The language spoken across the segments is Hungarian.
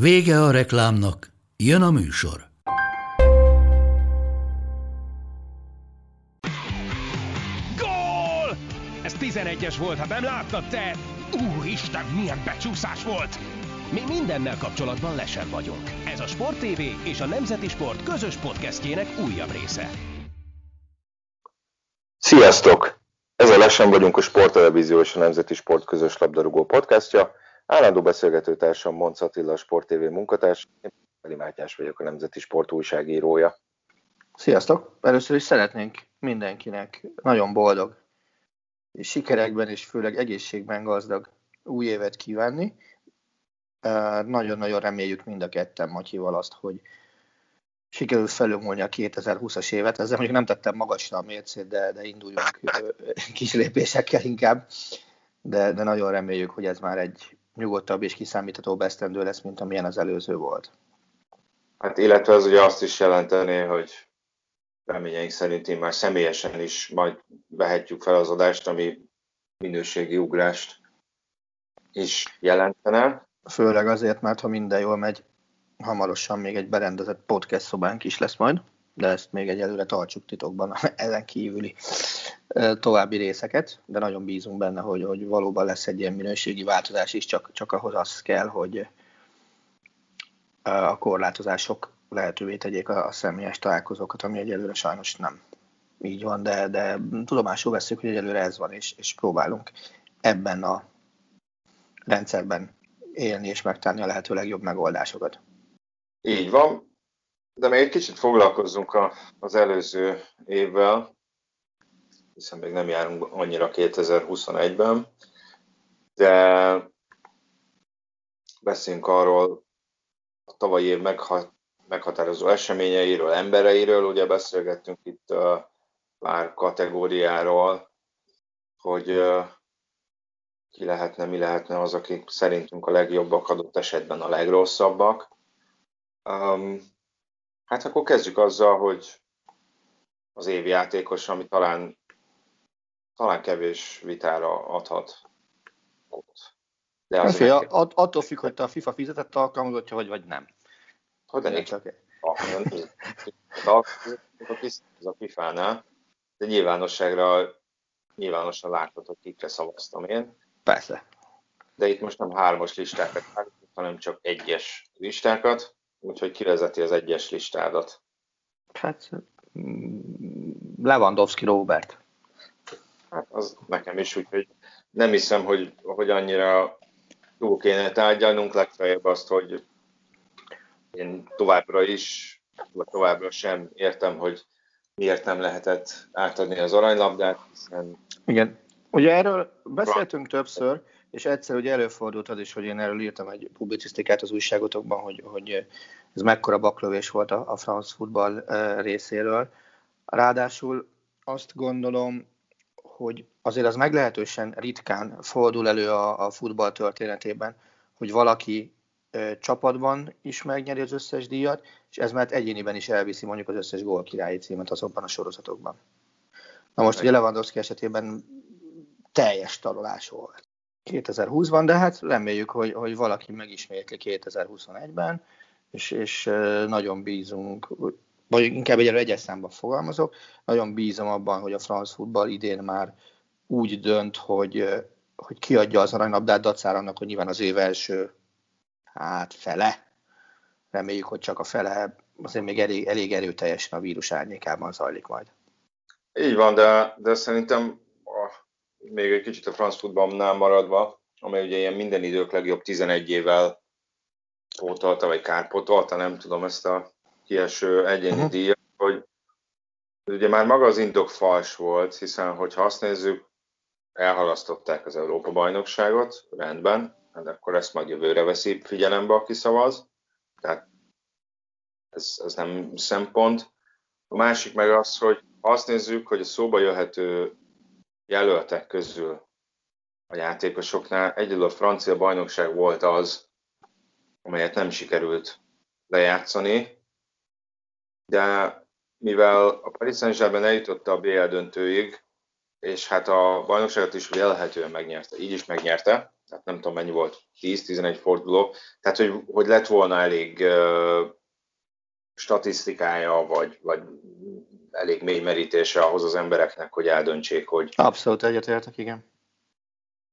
Vége a reklámnak, jön a műsor. Gól! Ez 11-es volt, ha nem láttad te! Úristen, milyen becsúszás volt! Mi mindennel kapcsolatban lesen vagyunk. Ez a Sport TV és a Nemzeti Sport közös podcastjének újabb része. Sziasztok! Ez a Lesen vagyunk a Sporttelevízió és a Nemzeti Sport közös labdarúgó podcastja. Állandó beszélgetőtársam Monc Attila, Sport TV munkatárs, én Feli Mátyás vagyok, a Nemzeti Sport újságírója. Sziasztok! Először is szeretnénk mindenkinek nagyon boldog, és sikerekben és főleg egészségben gazdag új évet kívánni. Nagyon-nagyon reméljük mind a ketten Matyival azt, hogy sikerül felülmúlni a 2020-as évet. Ezzel mondjuk nem tettem magasra a mércét, de, de induljunk kis lépésekkel inkább. De, de nagyon reméljük, hogy ez már egy nyugodtabb és kiszámíthatóbb esztendő lesz, mint amilyen az előző volt. Hát illetve ez ugye azt is jelentené, hogy reményeink szerint én már személyesen is majd vehetjük fel az adást, ami minőségi ugrást is jelentene. Főleg azért, mert ha minden jól megy, hamarosan még egy berendezett podcast szobánk is lesz majd, de ezt még egyelőre tartsuk titokban ezen kívüli további részeket, de nagyon bízunk benne, hogy, hogy valóban lesz egy ilyen minőségi változás is, csak, csak ahhoz az kell, hogy a korlátozások lehetővé tegyék a, a személyes találkozókat, ami egyelőre sajnos nem így van, de, de tudomásul veszük, hogy egyelőre ez van, és, és próbálunk ebben a rendszerben élni és megtenni a lehető legjobb megoldásokat. Így van, de még egy kicsit foglalkozzunk a, az előző évvel, hiszen még nem járunk annyira 2021-ben, de beszéljünk arról a tavalyi év meghatározó eseményeiről, embereiről, ugye beszélgettünk itt uh, pár kategóriáról, hogy uh, ki lehetne, mi lehetne az, akik szerintünk a legjobbak, adott esetben a legrosszabbak. Hát akkor kezdjük azzal, hogy az év játékos, ami talán talán kevés vitára adhat ott. De az Fia, att, attól függ, hogy te a FIFA fizetett alkalmazottja vagy, vagy nem. Hogy de csak ez a FIFA-nál, de nyilvánosságra nyilvánosan látod, hogy kikre szavaztam én. Persze. De itt most nem hármas listákat, hanem csak egyes listákat, úgyhogy kivezeti az egyes listádat. Hát Lewandowski Robert. Hát az nekem is, úgyhogy nem hiszem, hogy, hogy annyira túl kéne tárgyalnunk, legfeljebb azt, hogy én továbbra is, vagy továbbra sem értem, hogy miért nem lehetett átadni az aranylabdát, hiszen... Igen. Ugye erről beszéltünk többször, és egyszer ugye előfordult az is, hogy én erről írtam egy publicisztikát az újságotokban, hogy, hogy ez mekkora baklövés volt a, a France futball részéről. Ráadásul azt gondolom, hogy azért az meglehetősen ritkán fordul elő a, a futball történetében, hogy valaki ö, csapatban is megnyeri az összes díjat, és ez mert egyéniben is elviszi mondjuk az összes gól királyi címet azokban a sorozatokban. Na most ugye Lewandowski esetében teljes tarolás volt. 2020-ban, de hát reméljük, hogy, hogy valaki megismétli 2021-ben, és, és nagyon bízunk vagy inkább egyre egyes számban fogalmazok, nagyon bízom abban, hogy a France futball idén már úgy dönt, hogy, hogy kiadja az aranylabdát dacára annak, hogy nyilván az év első hát fele, reméljük, hogy csak a fele, azért még elég, elég erőteljesen a vírus árnyékában zajlik majd. Így van, de, de szerintem a, még egy kicsit a France futballnál maradva, amely ugye ilyen minden idők legjobb 11 évvel pótolta, vagy kárpótolta, nem tudom ezt a kieső egyéni uh-huh. díjat, hogy ugye már maga az indok fals volt, hiszen hogyha azt nézzük, elhalasztották az Európa-bajnokságot, rendben, de hát akkor ezt majd jövőre veszi figyelembe, aki szavaz. tehát ez, ez nem szempont. A másik meg az, hogy azt nézzük, hogy a szóba jöhető jelöltek közül a játékosoknál egyedül a francia bajnokság volt az, amelyet nem sikerült lejátszani, de mivel a Paris Saint-Germain eljutotta a BL döntőig, és hát a bajnokságot is jelhetően megnyerte, így is megnyerte, tehát nem tudom mennyi volt, 10-11 forduló, tehát hogy, hogy lett volna elég uh, statisztikája, vagy, vagy elég mély merítése ahhoz az embereknek, hogy eldöntsék, hogy... Abszolút egyetértek, igen.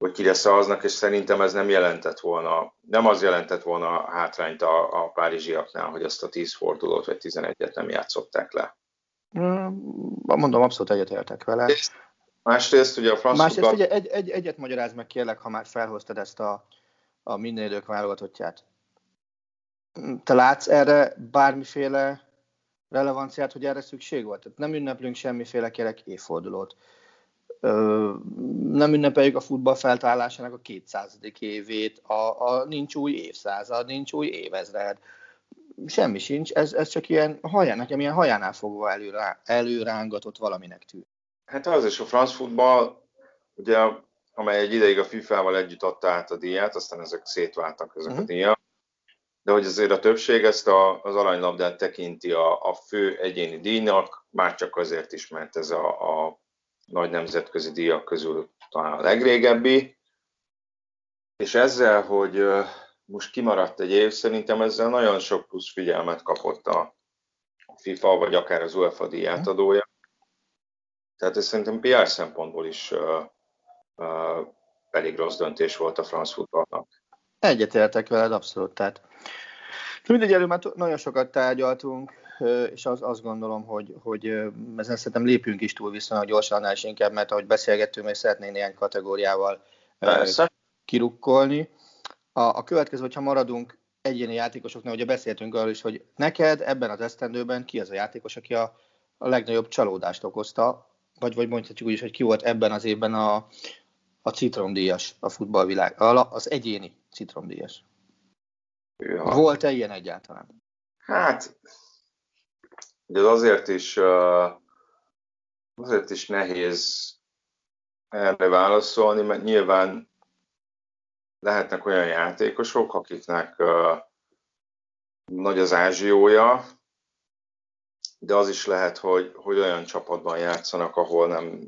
Hogy ki lesz aznak, és szerintem ez nem jelentett volna, nem az jelentett volna hátrányt a, a párizsiaknál, hogy azt a 10 fordulót vagy 11-et nem játszották le. Mondom, abszolút egyetértek vele. És másrészt ugye a francia... Másrészt ugye egy, egy, egyet magyaráz meg kérlek, ha már felhoztad ezt a, a minden idők válogatottját. Te látsz erre bármiféle relevanciát, hogy erre szükség volt? Tehát nem ünneplünk semmiféle kerek évfordulót. Nem ünnepeljük a futball feltállásának a 200. évét, a, a nincs új évszázad, nincs új évezred. Semmi sincs, ez, ez csak ilyen haján, nekem ilyen hajánál fogva előrá, előrángatott valaminek tűnt. Hát az is a franc futball, ugye, amely egy ideig a FIFA-val együtt adta át a díját, aztán ezek szétváltak ezek uh-huh. a mhm. díjak, de hogy azért a többség ezt a, az aranylabdát tekinti a, a fő egyéni díjnak, már csak azért is, mert ez a, a nagy nemzetközi díjak közül talán a legrégebbi, és ezzel, hogy most kimaradt egy év, szerintem ezzel nagyon sok plusz figyelmet kapott a FIFA, vagy akár az UEFA díjátadója. Tehát ez szerintem PR szempontból is uh, uh, elég rossz döntés volt a franc futballnak. Egyetértek veled, abszolút. Tehát mindegy, erről már nagyon sokat tárgyaltunk, és az, azt gondolom, hogy, hogy ezen szerintem lépjünk is túl viszonylag gyorsan, és inkább, mert ahogy beszélgettünk, még szeretnék néhány kategóriával Persze. kirukkolni. A, a következő, hogyha maradunk egyéni játékosoknál, ugye beszéltünk arról is, hogy neked ebben az esztendőben ki az a játékos, aki a, a legnagyobb csalódást okozta, vagy, vagy mondhatjuk úgy is, hogy ki volt ebben az évben a, a citromdíjas a futballvilág, az egyéni citromdíjas. Ja. Volt-e ilyen egyáltalán? Hát, ugye az azért is, azért is nehéz erre válaszolni, mert nyilván lehetnek olyan játékosok, akiknek nagy az ázsiója, de az is lehet, hogy, hogy olyan csapatban játszanak, ahol nem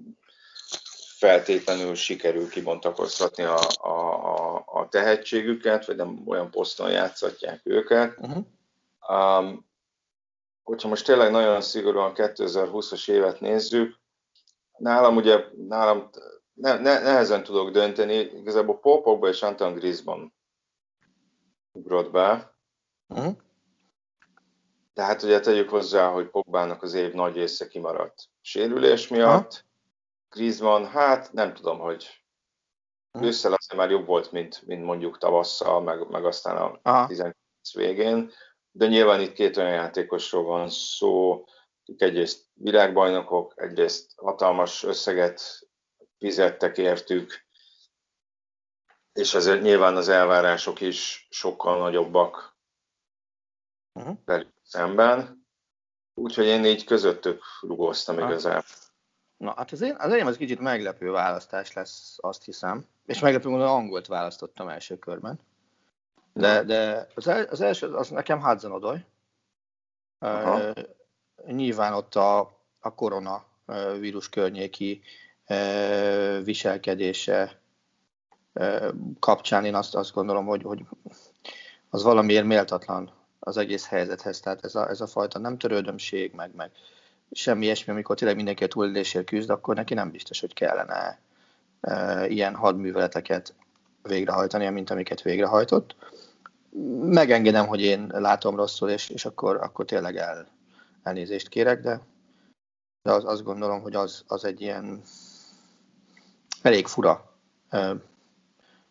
feltétlenül sikerül kibontakoztatni a, a, a, a tehetségüket, vagy nem olyan poszton játszatják őket. Uh-huh. Um, hogyha most tényleg nagyon szigorúan 2020-as évet nézzük, nálam ugye, nálam ne, ne, nehezen tudok dönteni, igazából Pogba és Anton Griezmann ugrott be. Uh-huh. De hát ugye tegyük hozzá, hogy Pogbának az év nagy része kimaradt sérülés miatt. Uh-huh. Griezmann, hát nem tudom, hogy hm. ősszel azért már jobb volt, mint, mint mondjuk tavasszal, meg, meg aztán a Aha. 19 végén, de nyilván itt két olyan játékosról van szó, akik egyrészt világbajnokok, egyrészt hatalmas összeget fizettek értük, és azért nyilván az elvárások is sokkal nagyobbak uh-huh. velük szemben. Úgyhogy én így közöttük rugóztam igazából. Na, hát az én, az én az kicsit meglepő választás lesz, azt hiszem. És meglepő módon angolt választottam első körben. De, de az, el, az első, az nekem Hudson Odoy. Uh, nyilván ott a, a korona vírus környéki uh, viselkedése uh, kapcsán én azt, azt gondolom, hogy, hogy az valamiért méltatlan az egész helyzethez. Tehát ez a, ez a fajta nem törődömség, meg, meg semmi ilyesmi, amikor tényleg mindenki a túlélésért küzd, akkor neki nem biztos, hogy kellene e, ilyen hadműveleteket végrehajtani, mint amiket végrehajtott. Megengedem, hogy én látom rosszul, és, és akkor, akkor tényleg el, elnézést kérek, de, de az, azt gondolom, hogy az, az egy ilyen elég fura e,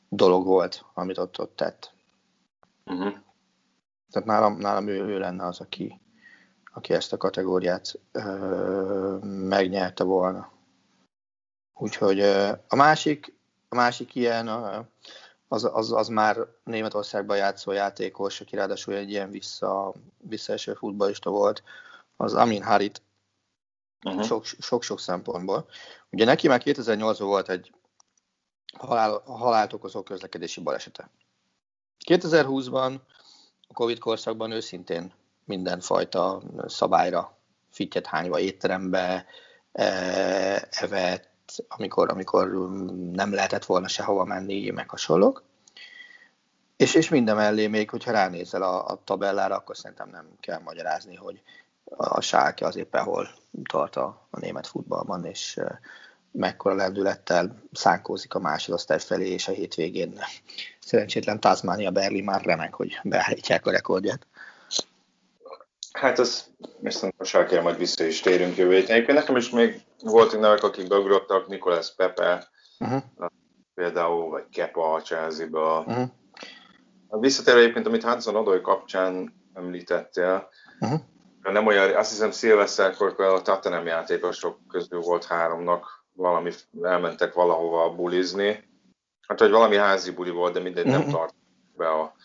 dolog volt, amit ott, ott tett. Uh-huh. Tehát nálam, nálam ő, ő lenne az, aki, aki ezt a kategóriát ö, megnyerte volna. Úgyhogy ö, a másik, a másik ilyen, a, az, az, az már Németországban játszó játékos, aki ráadásul egy ilyen vissza, visszaeső futballista volt, az Amin Harit, uh-huh. sok-sok szempontból. Ugye neki már 2008-ban volt egy halál, halált okozó közlekedési balesete. 2020-ban, a Covid korszakban őszintén mindenfajta szabályra fittyet hányva étterembe, e, evett, amikor, amikor nem lehetett volna sehova menni, meg hasonlók. És, és minden mellé még, hogyha ránézel a, a tabellára, akkor szerintem nem kell magyarázni, hogy a Sálke az éppen hol tart a, a német futballban, és mekkora lendülettel szánkózik a másodosztály felé, és a hétvégén szerencsétlen Tasmania Berlin már remek, hogy beállítják a rekordját. Hát az viszont most kell, majd vissza is térünk jövő héten. nekem is még voltak nevek, akik beugrottak, Nikolász Pepe, uh-huh. például, vagy Kepa a Chelsea-ba. Uh-huh. A visszatérő egyébként, amit Hudson Odoi kapcsán említettél, uh-huh. nem olyan, azt hiszem szilveszterkor a Tottenham játékosok közül volt háromnak valami, elmentek valahova bulizni. Hát, hogy valami házi buli volt, de mindegy, nem tart be a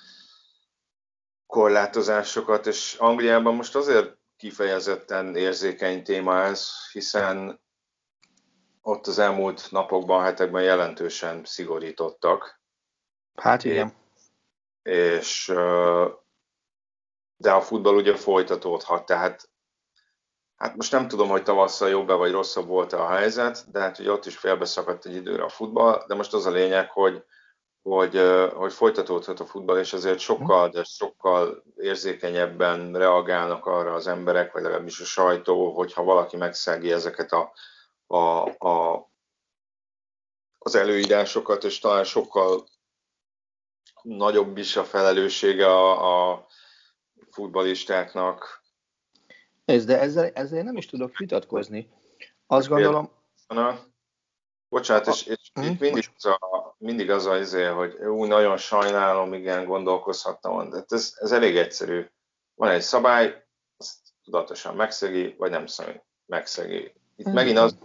korlátozásokat, és Angliában most azért kifejezetten érzékeny téma ez, hiszen ott az elmúlt napokban, hetekben jelentősen szigorítottak. Hát igen. És, de a futball ugye folytatódhat, tehát hát most nem tudom, hogy tavasszal jobb-e vagy rosszabb volt a helyzet, de hát ugye ott is félbeszakadt egy időre a futball, de most az a lényeg, hogy hogy, hogy folytatódhat a futball, és azért sokkal, de sokkal érzékenyebben reagálnak arra az emberek, vagy legalábbis a sajtó, hogyha valaki megszegi ezeket a, a, a, az előírásokat, és talán sokkal nagyobb is a felelőssége a, a futballistáknak. Ez, de ezzel, ezzel nem is tudok vitatkozni. Azt gondolom... Bocsánat, és, és hm? itt mindig az, a, mindig az a izé, hogy úgy nagyon sajnálom, igen, gondolkozhattam, de ez, ez elég egyszerű. Van egy szabály, azt tudatosan megszegi, vagy nem megszegi. Itt mm. megint az,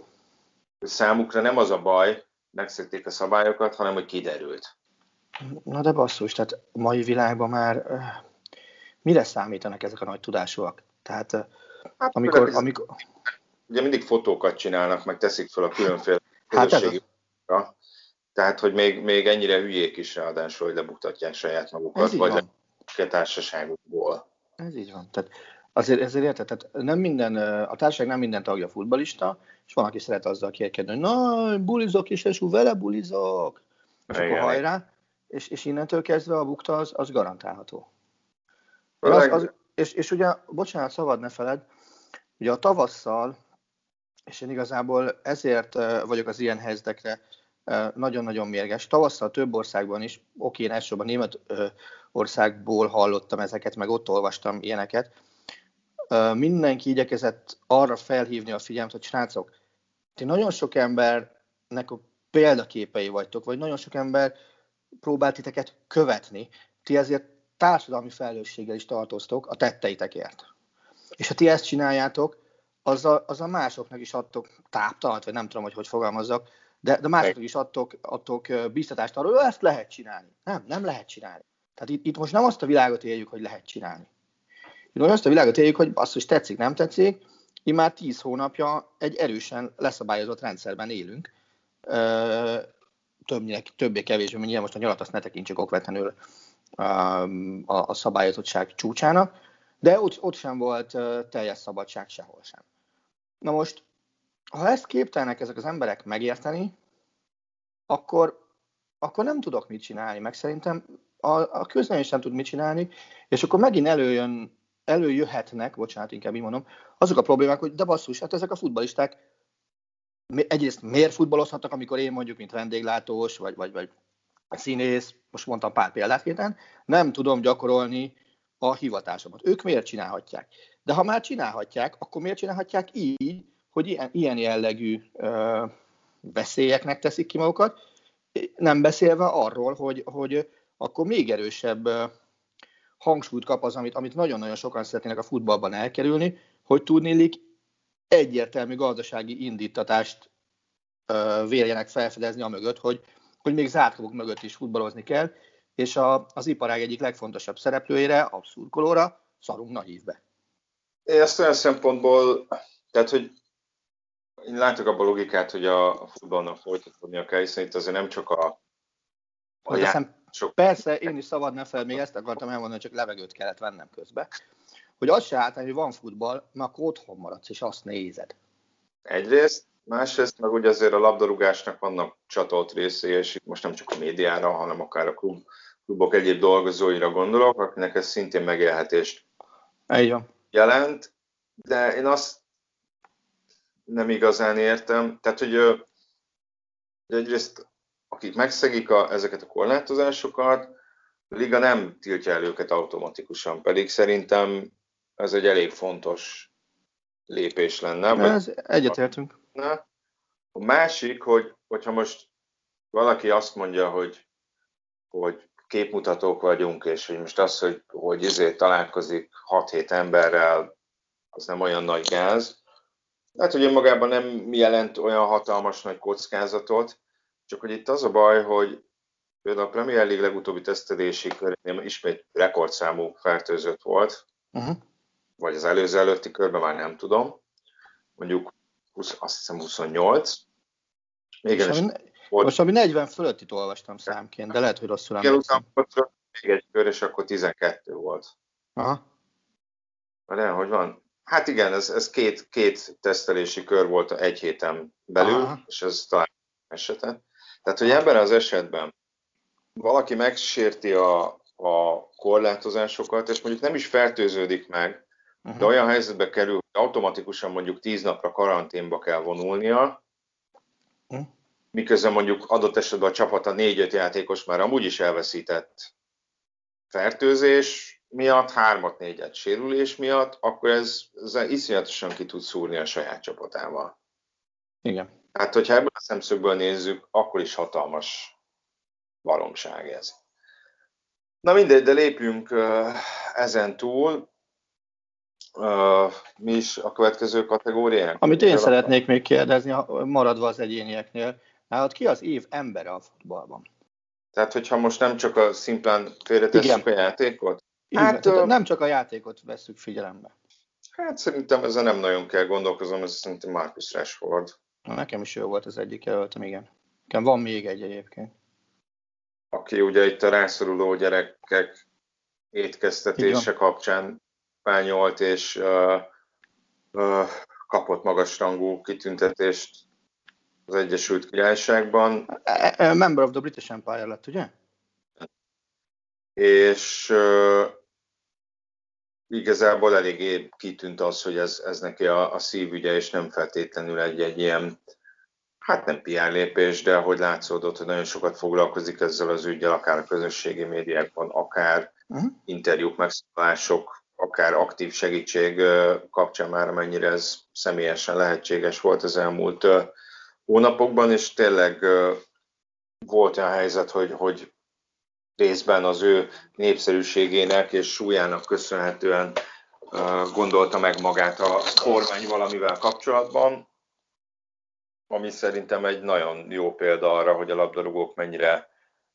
hogy számukra nem az a baj, megszegték a szabályokat, hanem hogy kiderült. Na de basszus, tehát a mai világban már mire számítanak ezek a nagy tudásúak? Tehát hát, amikor, amikor... Ugye mindig fotókat csinálnak, meg teszik fel a különféle közösségi hát tehát, hogy még, még ennyire hülyék is ráadásul, hogy lebuktatják saját magukat, vagy van. a társaságukból. Ez így van. Tehát azért, ezért érted, tehát nem minden, a társaság nem minden tagja futbalista, és van, aki szeret azzal kérkedni, hogy na, bulizok és esú, vele bulizok, és Igen. akkor hajrá, és, és innentől kezdve a bukta az, az garantálható. Az, az, és, és ugye, bocsánat, szabad ne feled, ugye a tavasszal és én igazából ezért vagyok az ilyen helyzetekre nagyon-nagyon mérges. Tavasszal több országban is, oké, én elsősorban német országból hallottam ezeket, meg ott olvastam ilyeneket. Mindenki igyekezett arra felhívni a figyelmet, hogy srácok, ti nagyon sok embernek a példaképei vagytok, vagy nagyon sok ember próbált titeket követni, ti ezért társadalmi felelősséggel is tartoztok a tetteitekért. És ha ti ezt csináljátok, azzal, azzal másoknak is adtok táptalat, vagy nem tudom, hogy hogy fogalmazzak, de, de másoknak is adtok, adtok biztatást arról, hogy ezt lehet csinálni. Nem, nem lehet csinálni. Tehát itt, itt most nem azt a világot éljük, hogy lehet csinálni. Itt most azt a világot éljük, hogy azt, hogy tetszik, nem tetszik, mi már tíz hónapja egy erősen leszabályozott rendszerben élünk. Többnyire, többé-kevésbé, nyilván most a nyalat azt ne tekintsük okvetlenül a, a szabályozottság csúcsának, de ott, ott sem volt teljes szabadság sehol sem. Na most, ha ezt képtelnek ezek az emberek megérteni, akkor, akkor nem tudok mit csinálni, meg szerintem a, a közben sem tud mit csinálni, és akkor megint előjön, előjöhetnek, bocsánat, inkább így mondom, azok a problémák, hogy de basszus, hát ezek a futbalisták egyrészt miért futballozhatnak, amikor én mondjuk, mint vendéglátós, vagy, vagy, vagy színész, most mondtam pár példát kéten, nem tudom gyakorolni a hivatásomat. Ők miért csinálhatják? De ha már csinálhatják, akkor miért csinálhatják így, hogy ilyen, ilyen jellegű ö, veszélyeknek teszik ki magukat, nem beszélve arról, hogy, hogy akkor még erősebb ö, hangsúlyt kap az, amit, amit nagyon-nagyon sokan szeretnének a futballban elkerülni, hogy tudnélik egyértelmű gazdasági indítatást ö, véljenek felfedezni a mögött, hogy hogy még zárt mögött is futballozni kell, és a, az iparág egyik legfontosabb szereplőjére, a szurkolóra, szarunk nagy évbe. Én ezt olyan szempontból, tehát, hogy én látok abban a logikát, hogy a futballnak folytatódnia kell, hiszen itt azért nem csak a, a já... sok... Persze, én is szabad ne fel, még ezt akartam elmondani, csak levegőt kellett vennem közbe. Hogy az se állt, hogy van futball, mert akkor otthon maradsz, és azt nézed. Egyrészt, másrészt meg ugye azért a labdarúgásnak vannak csatolt részei, és itt most nem csak a médiára, hanem akár a klub, klubok egyéb dolgozóira gondolok, akinek ez szintén megélhetést jelent. De én azt nem igazán értem. Tehát, hogy, hogy egyrészt akik megszegik a, ezeket a korlátozásokat, a liga nem tiltja el őket automatikusan, pedig szerintem ez egy elég fontos lépés lenne. Ja, ez egyetértünk. A másik, hogy, hogyha most valaki azt mondja, hogy, hogy képmutatók vagyunk, és hogy most az, hogy, hogy izé találkozik 6-7 emberrel, az nem olyan nagy gáz. Hát, hogy önmagában nem jelent olyan hatalmas nagy kockázatot, csak hogy itt az a baj, hogy például a Premier League legutóbbi tesztelési körén ismét rekordszámú fertőzött volt, uh-huh. vagy az előző előtti körben már nem tudom, mondjuk 20, azt hiszem 28. Igen, most, ami, volt. most ami 40 fölöttit olvastam számként, de lehet, hogy rosszul emlékszem. még egy kör, és akkor 12 volt. Aha. De hogy van? Hát igen, ez, ez két, két tesztelési kör volt egy héten belül, Aha. és ez talán esete. Tehát, hogy ebben az esetben valaki megsérti a, a korlátozásokat, és mondjuk nem is fertőződik meg, uh-huh. de olyan helyzetbe kerül, hogy automatikusan mondjuk tíz napra karanténba kell vonulnia. Miközben mondjuk adott esetben a csapata négy-öt játékos már amúgy is elveszített fertőzés miatt, hármat, négyet sérülés miatt, akkor ez, ez iszonyatosan ki tud szúrni a saját csapatával. Igen. Hát, hogyha ebből a szemszögből nézzük, akkor is hatalmas baromság ez. Na mindegy, de lépjünk ezen túl. mi is a következő kategóriánk? Amit én szeretnék még kérdezni, maradva az egyénieknél, nálad ki az év embere a futballban? Tehát, hogyha most nem csak a szimplán félretesszük a játékot? Hát, Igen, nem csak a játékot veszük figyelembe. Hát szerintem ezzel nem nagyon kell gondolkozom, ez szerintem Marcus Rashford. Nekem is jó volt az egyik jelöltem, igen. Nekem van még egy egyébként. Aki ugye itt a rászoruló gyerekek étkeztetése kapcsán fányolt és uh, uh, kapott magasrangú kitüntetést az Egyesült Királyságban. Member of the British Empire lett, ugye? És uh, igazából eléggé kitűnt az, hogy ez, ez neki a, a szívügye, és nem feltétlenül egy, egy ilyen, hát nem PR lépés, de hogy látszódott, hogy nagyon sokat foglalkozik ezzel az ügyel, akár a közösségi médiákban, akár uh-huh. interjúk, megszólások, akár aktív segítség kapcsán már, mennyire ez személyesen lehetséges volt az elmúlt hónapokban, és tényleg volt olyan helyzet, hogy, hogy részben az ő népszerűségének és súlyának köszönhetően gondolta meg magát a kormány valamivel kapcsolatban, ami szerintem egy nagyon jó példa arra, hogy a labdarúgók mennyire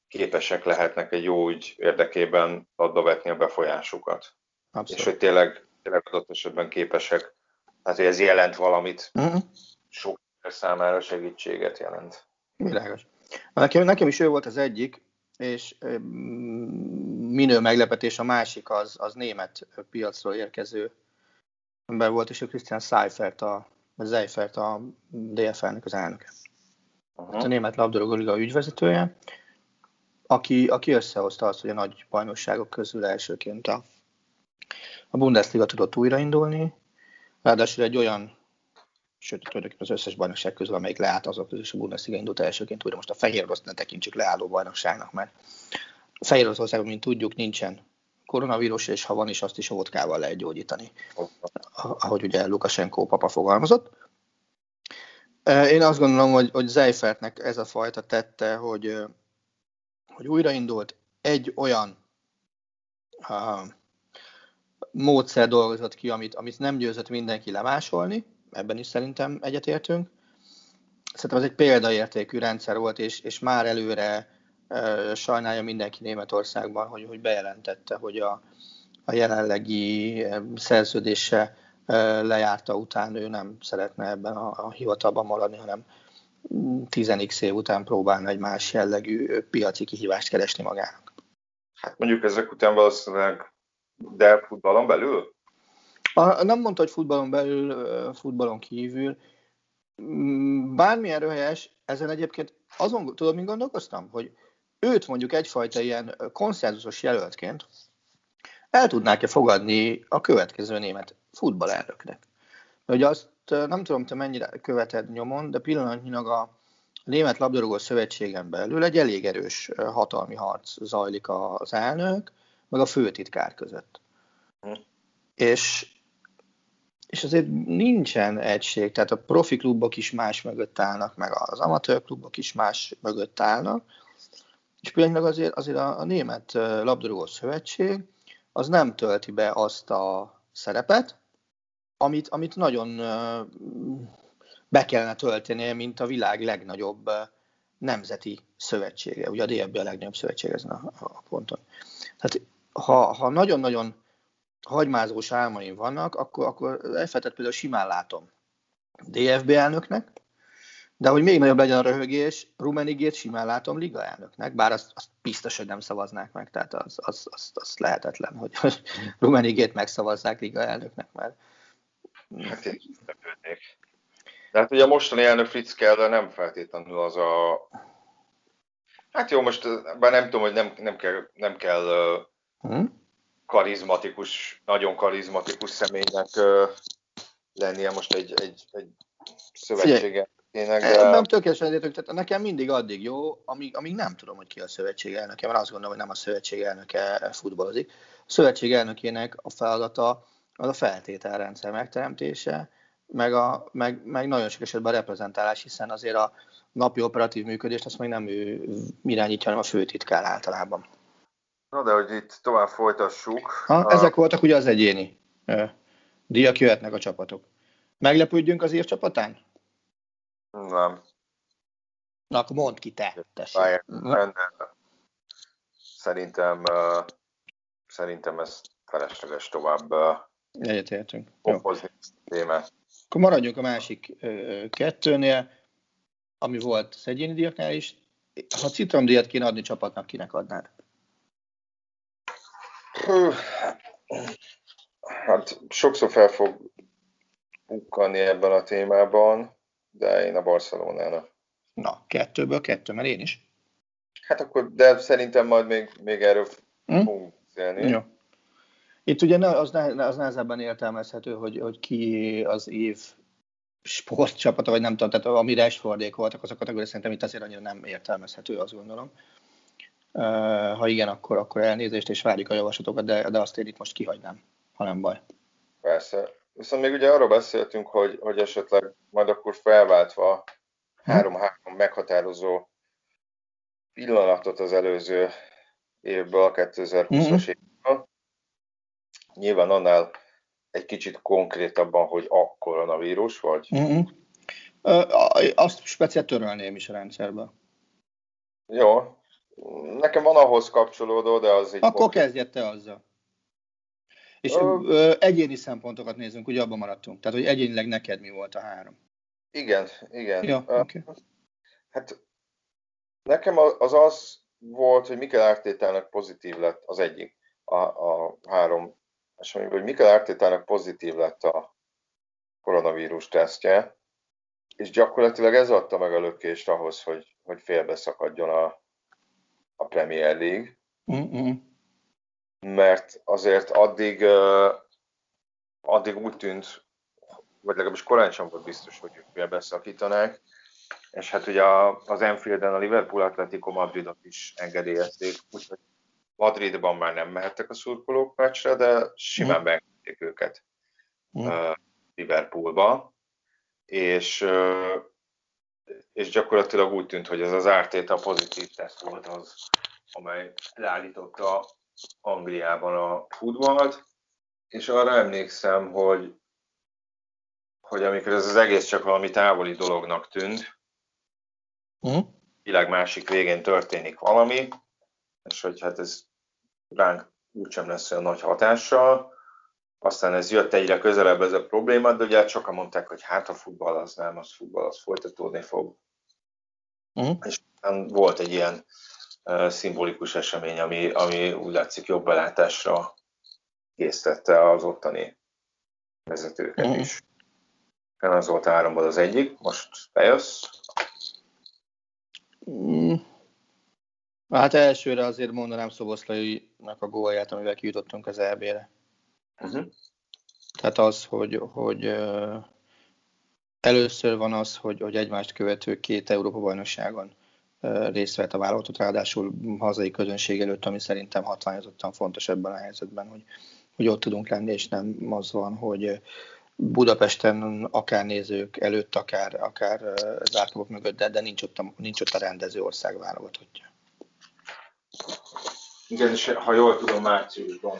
képesek lehetnek egy jó ügy érdekében adba vetni a befolyásukat. Abszolút. És hogy tényleg, tényleg adott esetben képesek, tehát hogy ez jelent valamit, uh-huh. sok számára segítséget jelent. Világos. Nekem, nekem is ő volt az egyik, és minő meglepetés a másik az, az német piacról érkező ember volt, és ő Christian Seifert, a, Seifert a DFL-nek az elnöke. Uh-huh. A német labdarúgó liga ügyvezetője, aki, aki összehozta azt, hogy a nagy bajnokságok közül elsőként a, a Bundesliga tudott újraindulni, ráadásul egy olyan sőt, tulajdonképpen az összes bajnokság közül, amelyik leállt azok közül, és a Bundesliga indult elsőként újra. Most a Fehér Orosz ne tekintsük leálló bajnokságnak, mert a Fehér Oroszországban, mint tudjuk, nincsen koronavírus, és ha van is, azt is a vodkával lehet gyógyítani, ahogy ugye Lukashenko papa fogalmazott. Én azt gondolom, hogy, hogy Zeifertnek ez a fajta tette, hogy, hogy újraindult egy olyan uh, módszer dolgozott ki, amit, amit nem győzött mindenki lemásolni, ebben is szerintem egyetértünk. szerintem ez egy példaértékű rendszer volt, és, és már előre sajnálja mindenki Németországban, hogy, hogy bejelentette, hogy a, a jelenlegi szerződése lejárta után ő nem szeretne ebben a, a hivatalban maradni, hanem 10 év után próbálna egy más jellegű piaci kihívást keresni magának. Hát mondjuk ezek után valószínűleg, de futballon belül? A, nem mondta, hogy futballon belül, futballon kívül. Mm, bármilyen röhelyes, ezen egyébként azon, tudod, mint gondolkoztam, hogy őt mondjuk egyfajta ilyen konszenzusos jelöltként el tudnák-e fogadni a következő német futballelnöknek. Hogy azt nem tudom, te mennyire követed nyomon, de pillanatnyilag a Német Labdarúgó Szövetségen belül egy elég erős hatalmi harc zajlik az elnök, meg a főtitkár között. Hm. És, és azért nincsen egység, tehát a profi klubok is más mögött állnak, meg az amatőr klubok is más mögött állnak, és pillanatnyilag azért, azért a, a Német Labdarúgó Szövetség az nem tölti be azt a szerepet, amit, amit nagyon be kellene töltenie, mint a világ legnagyobb nemzeti szövetsége. Ugye a DFB a legnagyobb szövetség ezen a, a ponton. Tehát ha, ha nagyon-nagyon hagymázós álmaim vannak, akkor, akkor Effetet például simán látom DFB elnöknek, de hogy még nagyobb legyen a röhögés, Rumenigét simán látom liga elnöknek, bár azt, azt biztos, hogy nem szavaznák meg, tehát az, az, az, az lehetetlen, hogy Rumenigét megszavazzák liga elnöknek, mert Hát én De hát ugye a mostani elnök Fritz Keller nem feltétlenül az a... Hát jó, most bár nem tudom, hogy nem, nem kell, nem kell hmm? Karizmatikus, nagyon karizmatikus személynek lennie most egy, egy, egy szövetsége. Tényleg, de... Nem tökéletesen egyetők, tehát nekem mindig addig jó, amíg, amíg nem tudom, hogy ki a szövetség elnöke, mert azt gondolom, hogy nem a szövetség elnöke futballozik. A szövetség elnökének a feladata az a feltételrendszer megteremtése, meg, a, meg, meg nagyon sok esetben a reprezentálás, hiszen azért a napi operatív működést azt meg nem ő irányítja, hanem a főtitkár általában. Na de hogy itt tovább folytassuk. Ha, a... Ezek voltak ugye az egyéni díjak, jöhetnek a csapatok. Meglepődjünk az ír csapatán? Nem. Na, akkor mondd ki te. Szerintem, szerintem ez felesleges tovább Egyetértünk. Kompozni témát. Akkor maradjunk a másik kettőnél, ami volt az egyéni diaknál is. Ha citromdíjat kéne adni csapatnak, kinek adnád? Hát sokszor fel fog bukkanni ebben a témában, de én a Barcelonának. Na, kettőből kettő, mert én is. Hát akkor, de szerintem majd még, még erről hm? fogunk beszélni. Jó. Itt ugye az, az nehezebben értelmezhető, hogy, hogy ki az év sportcsapata, vagy nem tudom, tehát amire Esfordék voltak, az a kategória szerintem itt azért annyira nem értelmezhető, azt gondolom. Ha igen, akkor, akkor elnézést, és várjuk a javaslatokat, de, de azt én itt most kihagynám, ha nem baj. Persze. Viszont még ugye arról beszéltünk, hogy, hogy esetleg majd akkor felváltva három-három meghatározó pillanatot az előző évből, a 2020-as mm-hmm. évből, Nyilván annál egy kicsit konkrétabban, hogy a koronavírus, vagy? Mm-hmm. Azt speciál törölném is a rendszerből. Jó. Nekem van ahhoz kapcsolódó, de az egy... Akkor konkrét... kezdjed te azzal. És ö... egyéni szempontokat nézzünk, ugye abban maradtunk. Tehát, hogy egyénileg neked mi volt a három. Igen, igen. Ja, uh, okay. Hát nekem az az volt, hogy Mikel Ártétának pozitív lett az egyik, a, a három és hogy Mikel Artétának pozitív lett a koronavírus tesztje, és gyakorlatilag ez adta meg a lökést ahhoz, hogy, hogy félbeszakadjon a, a Premier League. Mm-mm. Mert azért addig, addig úgy tűnt, vagy legalábbis korán sem volt biztos, hogy ők félbeszakítanák, és hát ugye az Enfielden a Liverpool Atletico Madridot is engedélyezték, úgyhogy Madridban már nem mehettek a szurkolók meccsre, de simán mm. beengedték őket mm. Liverpoolba, és, és gyakorlatilag úgy tűnt, hogy ez az ártéta pozitív teszt volt az, amely leállította Angliában a futballt, és arra emlékszem, hogy, hogy amikor ez az egész csak valami távoli dolognak tűnt, uh-huh. világ másik végén történik valami, és hogy hát ez ránk úgysem lesz olyan nagy hatással. Aztán ez jött egyre közelebb ez a probléma, de ugye hát sokan mondták, hogy hát a futball az nem, az futball az folytatódni fog. Uh-huh. És volt egy ilyen uh, szimbolikus esemény, ami, ami úgy látszik jobb belátásra késztette az ottani vezetőket uh-huh. is. Az volt áramból az egyik, most bejössz. Mm. Hát elsőre azért mondanám Szoboszlainak a gólját, amivel kijutottunk az EB-re. Uh-huh. Tehát az, hogy, hogy először van az, hogy, hogy egymást követő két Európa-bajnokságon részt vett a vállalatot, ráadásul hazai közönség előtt, ami szerintem hatványozottan fontos ebben a helyzetben, hogy, hogy ott tudunk lenni, és nem az van, hogy Budapesten akár nézők előtt, akár, akár zárkapok mögött, de, de nincs, ott a, nincs ott a rendező ország válogatottja. Igen, és ha jól tudom, márciusban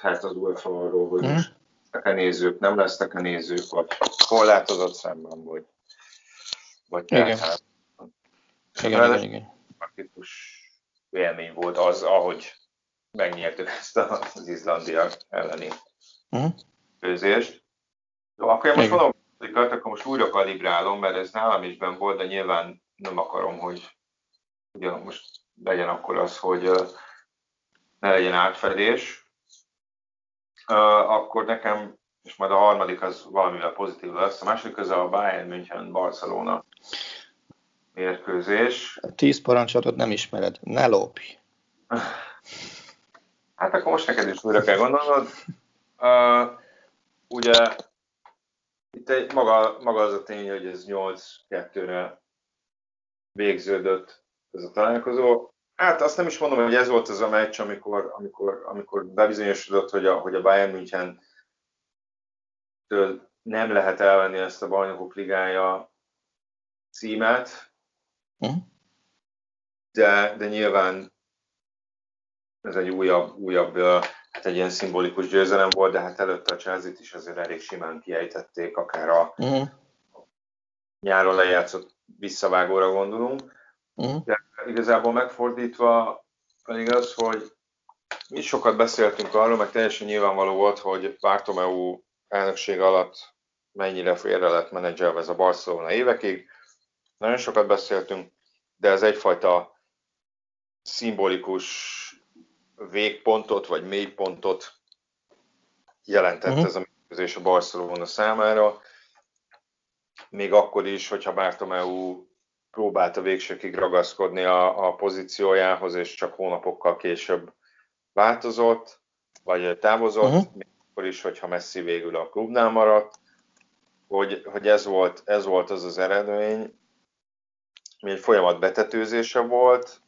hát az UEFA arról, hogy most lesznek-e nézők, nem lesznek-e nézők, vagy korlátozott szemben, vagy, vagy igen. Tehát, igen, igen, igen. Praktikus élmény volt az, ahogy megnyertük ezt az izlandiak elleni uh-huh. főzést. Jó, akkor én most mondom, akkor most újra kalibrálom, mert ez nálam is ben volt, de nyilván nem akarom, hogy ugye most legyen akkor az, hogy ne legyen átfedés. Akkor nekem, és majd a harmadik az valamivel pozitív lesz, a második az a Bayern München Barcelona mérkőzés. A tíz parancsolatot nem ismered, ne lópj. Hát akkor most neked is újra kell gondolnod. Uh, ugye itt egy, maga, maga az a tény, hogy ez 8-2-re végződött ez a találkozó. Hát azt nem is mondom, hogy ez volt az a meccs, amikor, amikor, amikor bebizonyosodott, hogy a, hogy a Bayern München nem lehet elvenni ezt a bajnokok ligája címet, uh-huh. de, de nyilván ez egy újabb, újabb, hát egy ilyen szimbolikus győzelem volt, de hát előtte a chelsea is azért elég simán kiejtették, akár a uh-huh. nyáron lejátszott visszavágóra gondolunk. Uh-huh. De igazából megfordítva pedig az, hogy mi sokat beszéltünk arról, meg teljesen nyilvánvaló volt, hogy Bartomeu elnökség alatt mennyire félre lett menedzselve ez a Barcelona évekig. Nagyon sokat beszéltünk, de ez egyfajta szimbolikus végpontot, vagy mélypontot jelentett uh-huh. ez a mérkőzés a Barcelona számára. Még akkor is, hogyha Bartomeu próbált a végsőkig ragaszkodni a, a pozíciójához, és csak hónapokkal később változott, vagy távozott, uh-huh. még akkor is, hogyha Messi végül a klubnál maradt, hogy, hogy ez, volt, ez volt az az eredmény, ami egy folyamat betetőzése volt,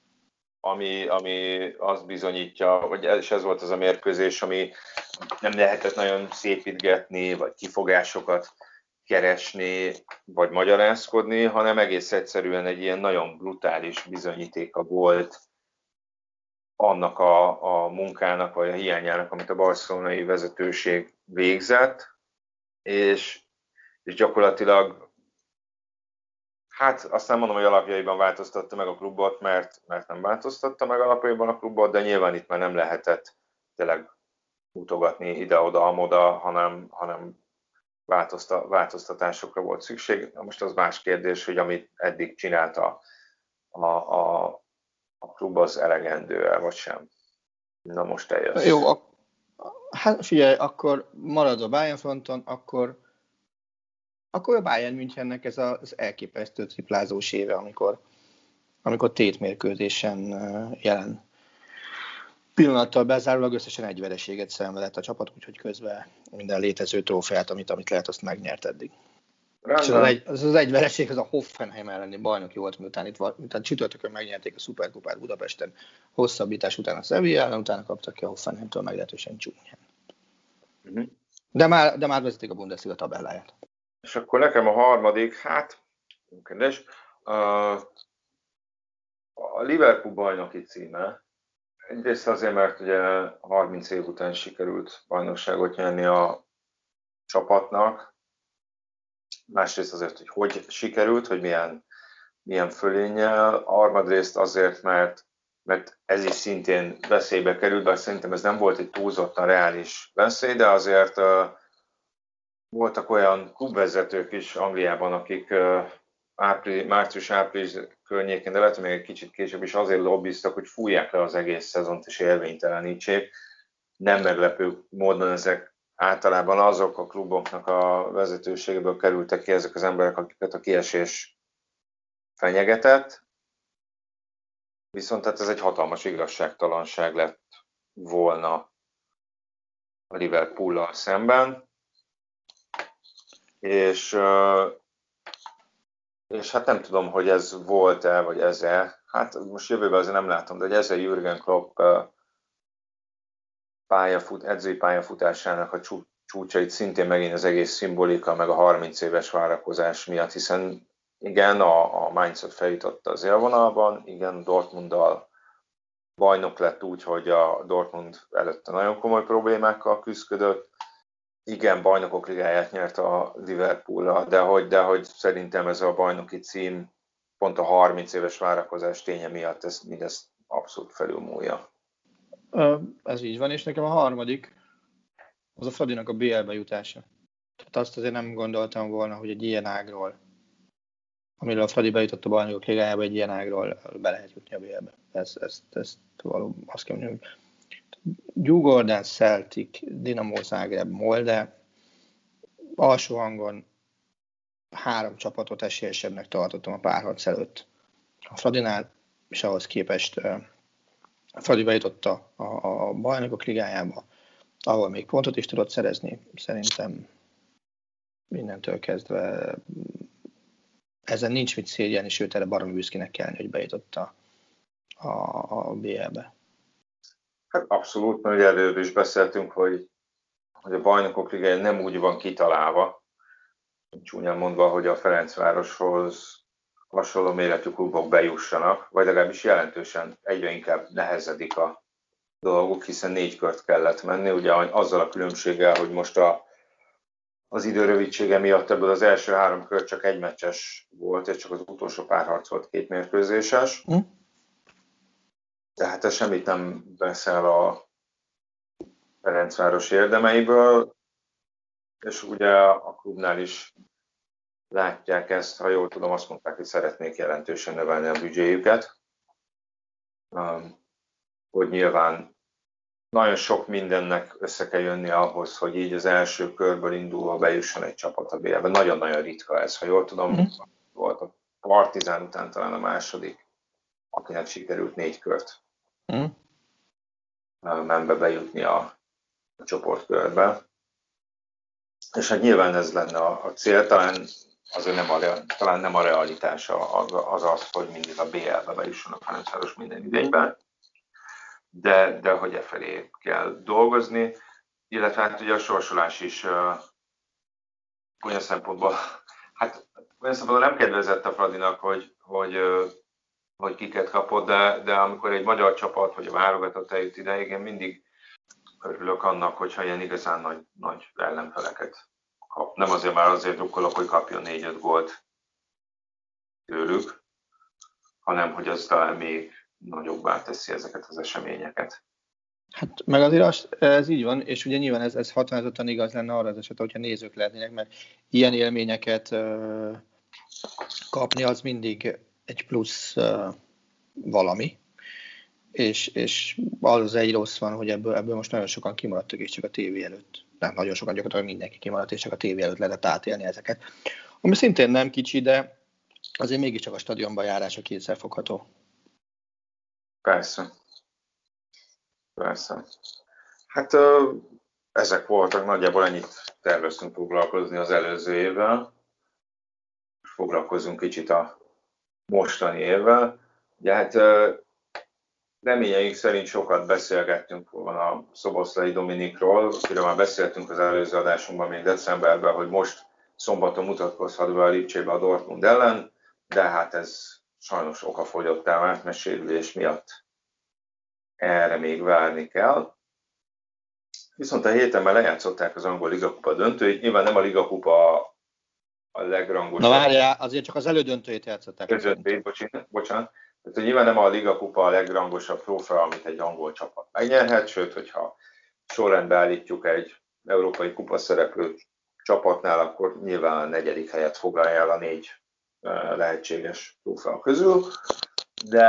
ami, ami azt bizonyítja, hogy ez, és ez volt az a mérkőzés, ami nem lehetett nagyon szépítgetni, vagy kifogásokat keresni, vagy magyarázkodni, hanem egész egyszerűen egy ilyen nagyon brutális bizonyítéka volt annak a, a munkának, vagy a hiányának, amit a barcelonai vezetőség végzett, és, és gyakorlatilag Hát azt nem mondom, hogy alapjaiban változtatta meg a klubot, mert, mert nem változtatta meg alapjaiban a klubot, de nyilván itt már nem lehetett tényleg mutogatni ide-oda, amoda, hanem, hanem változtatásokra volt szükség. Na most az más kérdés, hogy amit eddig csinálta a, a, a klub, az elegendő-e, vagy sem. Na most eljössz. Jó, a, hát figyelj, akkor marad a Bayern fronton, akkor akkor a Bayern Münchennek ez az elképesztő triplázós éve, amikor, amikor tétmérkőzésen jelen pillanattal bezárólag összesen egy vereséget szenvedett a csapat, úgyhogy közben minden létező trófeát, amit, amit lehet, azt megnyert eddig. És az, egy, az, az egy vereség, az a Hoffenheim elleni bajnoki volt, miután, itt, miután csütörtökön megnyerték a Superkupát Budapesten, hosszabbítás után a Sevilla ellen, utána kaptak ki a Hoffenheimtől meglehetősen csúnyán. Uh-huh. De már, de már vezetik a Bundesliga tabelláját. És akkor nekem a harmadik, hát, kedves, a Liverpool bajnoki címe. Egyrészt azért, mert ugye 30 év után sikerült bajnokságot nyerni a csapatnak. Másrészt azért, hogy hogy sikerült, hogy milyen, milyen fölénnyel. Armadrészt azért, mert, mert ez is szintén veszélybe került, bár szerintem ez nem volt egy túlzottan reális veszély, de azért uh, voltak olyan klubvezetők is Angliában, akik uh, április, március-április környékén, de lehet, hogy még egy kicsit később is azért lobbiztak, hogy fújják le az egész szezont és érvénytelenítsék. Nem meglepő módon ezek általában azok a kluboknak a vezetőségéből kerültek ki ezek az emberek, akiket a kiesés fenyegetett. Viszont tehát ez egy hatalmas igazságtalanság lett volna a Liverpool-lal szemben. És és hát nem tudom, hogy ez volt-e, vagy ez-e. Hát most jövőben azért nem látom, de hogy ez a Jürgen Klopp pályafut, edzői pályafutásának a csúcsait szintén megint az egész szimbolika, meg a 30 éves várakozás miatt, hiszen igen, a, a Mainzot feljutott az élvonalban, igen, Dortmunddal bajnok lett úgy, hogy a Dortmund előtte nagyon komoly problémákkal küzdött, igen, bajnokok ligáját nyert a liverpool de hogy, de hogy szerintem ez a bajnoki cím pont a 30 éves várakozás ténye miatt ez mindezt abszolút felülmúlja. Ez így van, és nekem a harmadik az a Fradinak a BL-be jutása. Tehát azt azért nem gondoltam volna, hogy egy ilyen ágról, amiről a Fradi bejutott a bajnokok ligájába, egy ilyen ágról be lehet jutni a BL-be. Ez, ezt, ezt valóban azt kell mondani, hogy Djurgården, Celtic, Dinamo Zagreb, Molde alsó hangon három csapatot esélyesebbnek tartottam a párharc előtt. A Fradinál és ahhoz képest a Fradi bejutott a, a, a bajnokok ligájába, ahol még pontot is tudott szerezni. Szerintem mindentől kezdve ezen nincs mit szégyen, és őt erre baromi büszkének kellene, hogy bejutott a, a, a BL-be. Hát abszolút, mert előbb is beszéltünk, hogy, hogy a bajnokok ligája nem úgy van kitalálva, csúnyán mondva, hogy a Ferencvároshoz hasonló méretű klubok bejussanak, vagy legalábbis jelentősen egyre inkább nehezedik a dolgok, hiszen négy kört kellett menni, ugye azzal a különbséggel, hogy most a, az idő rövidsége miatt ebből az első három kör csak egy meccses volt, és csak az utolsó párharc volt két mérkőzéses. Mm tehát ez semmit nem beszél a Ferencváros érdemeiből, és ugye a klubnál is látják ezt, ha jól tudom, azt mondták, hogy szeretnék jelentősen növelni a büdzséjüket, um, hogy nyilván nagyon sok mindennek össze kell jönni ahhoz, hogy így az első körből indulva bejusson egy csapat a BL-be. Nagyon-nagyon ritka ez, ha jól tudom, mm. volt a Partizán után talán a második, akinek sikerült négy kört hmm. menbe bejutni a, a csoportkörbe. És hát nyilván ez lenne a, a cél, talán azért nem a, talán nem a realitása az, az, az hogy mindig a BL-be bejussanak Ferencváros minden idényben, de, de hogy e felé kell dolgozni, illetve hát ugye a sorsolás is uh, olyan szempontból, hát olyan szempontból nem kedvezett a Fradinak, hogy, hogy uh, hogy kiket kapott, de, de amikor egy magyar csapat vagy a válogatott eljut ide, én mindig örülök annak, hogyha ilyen igazán nagy, nagy ellenfeleket kap. Nem azért már azért drukkolok, hogy kapjon 4-5 gólt tőlük, hanem hogy az talán még nagyobbá teszi ezeket az eseményeket. Hát meg azért az, ez így van, és ugye nyilván ez, ez határozottan igaz lenne arra az esetre, hogyha nézők lehetnének, mert ilyen élményeket uh, kapni az mindig egy plusz valami, és, és az egy rossz van, hogy ebből, ebből most nagyon sokan kimaradtak, és csak a tévé előtt, nem nagyon sokan, gyakorlatilag mindenki kimaradt, és csak a tévé előtt lehetett átélni ezeket. Ami szintén nem kicsi, de azért mégiscsak a stadionban járása kétszer fogható. Persze. Persze. Hát ezek voltak, nagyjából ennyit terveztünk foglalkozni az előző évvel. Foglalkozunk kicsit a mostani évvel. Ugye hát reményeink szerint sokat beszélgettünk volna a Szoboszlai Dominikról, akiről már beszéltünk az előző adásunkban még decemberben, hogy most szombaton mutatkozhat be a Lipcsébe a Dortmund ellen, de hát ez sajnos okafogyottá vált, mert sérülés miatt erre még várni kell. Viszont a héten már lejátszották az angol ligakupa döntőit, nyilván nem a ligakupa a legrangosabb. Na várjál, azért csak az elődöntőjét játszották. Közöttét, bocsánat. bocsánat. Tehát, hogy nyilván nem a Liga Kupa a legrangosabb trófea, amit egy angol csapat megnyerhet, sőt, hogyha sorrendbe állítjuk egy európai kupa szereplő csapatnál, akkor nyilván a negyedik helyet foglalja el a négy lehetséges trófea közül. De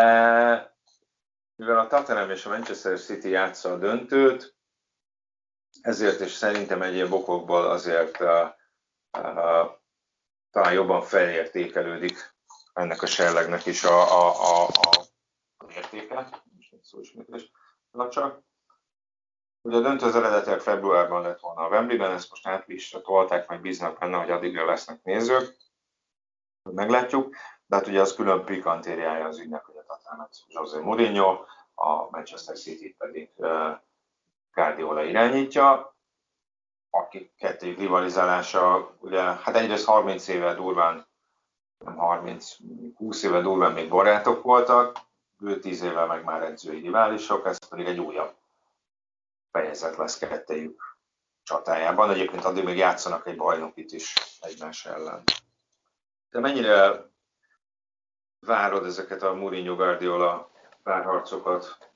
mivel a Tottenham és a Manchester City játsza a döntőt, ezért és szerintem egyéb okokból azért uh, uh, talán jobban felértékelődik ennek a serlegnek is a, a, a, a, a mértéke. Most egy szó csak. Ugye a döntő az eredetileg februárban lett volna a Wembleyben, ezt most áprilisra tolták, majd bíznak benne, hogy addigra lesznek nézők. Meglátjuk, de hát ugye az külön pikantériája az ügynek, hogy a Tatánat José Mourinho, a Manchester City pedig uh, Guardiola irányítja, akik kettőjük rivalizálása, ugye, hát egyrészt 30 éve durván, nem 30, 20 éve durván még barátok voltak, ő 10 éve meg már edzői riválisok, ez pedig egy újabb fejezet lesz kettejük csatájában. Egyébként addig még játszanak egy bajnokit is egymás ellen. De mennyire várod ezeket a Mourinho Guardiola párharcokat?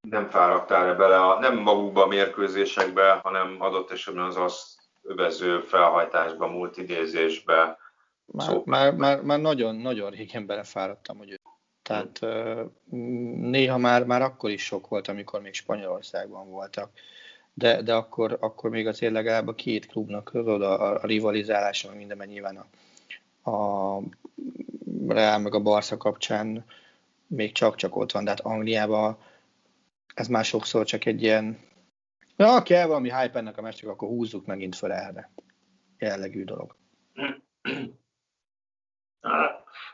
Nem fáradtál-e bele, a, nem magukba a mérkőzésekbe, hanem adott esetben az azt övező felhajtásba, multidézésbe? Már, szóval... már, már, már nagyon, nagyon régen belefáradtam, hogy tehát néha már, már akkor is sok volt, amikor még Spanyolországban voltak. De, de akkor, akkor még azért legalább a két klubnak tudod, a, a rivalizálása, minden nyilván a, a Real meg a Barca kapcsán még csak-csak ott van, de hát Angliában ez már sokszor csak egy ilyen ja, kell valami hype ennek a meccsnek, akkor húzzuk megint föl erre. Jellegű dolog.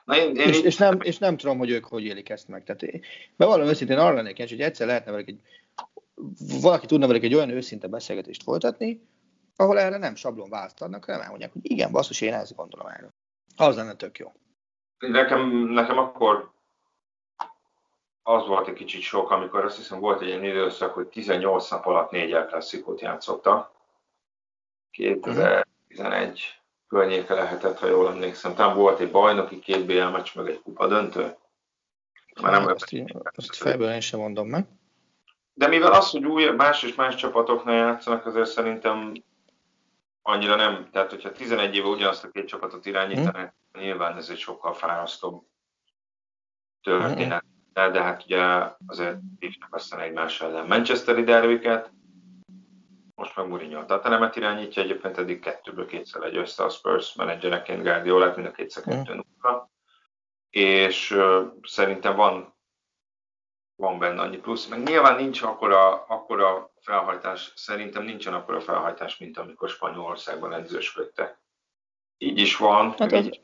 Na, én, én és, és, nem, és nem tudom, hogy ők hogy élik ezt meg. Tehát én, bevallom őszintén arra lennék hogy egyszer lehetne velük egy, valaki tudna velük egy olyan őszinte beszélgetést folytatni, ahol erre nem sablon választ adnak, hanem elmondják, hogy igen, basszus, én ezt gondolom erről. Az lenne tök jó. Nekem, nekem akkor az volt egy kicsit sok, amikor azt hiszem volt egy ilyen időszak, hogy 18 nap alatt négy klasszikot játszottak. 2011 környéke lehetett, ha jól emlékszem. Talán volt egy bajnoki, két BL meccs, meg egy kupa döntő. Már nem azt, így, azt fejből én sem mondom meg. De mivel az, hogy új, más és más csapatoknál játszanak, azért szerintem annyira nem, tehát hogyha 11 éve ugyanazt a két csapatot irányítanak, hmm. nyilván ez egy sokkal fárasztóbb történet. Hmm. De, de hát ugye azért hívnak aztán egymás ellen Manchesteri derbiket, most meg Mourinho a Tatanemet irányítja, egyébként eddig kettőből kétszer össze a Spurs menedzsereként Guardiola, mind a kétszer kettő mm. És uh, szerintem van, van benne annyi plusz. Meg nyilván nincs akkora, akkora felhajtás, szerintem nincsen akkora felhajtás, mint amikor Spanyolországban edzősködtek. Így is van, hát így,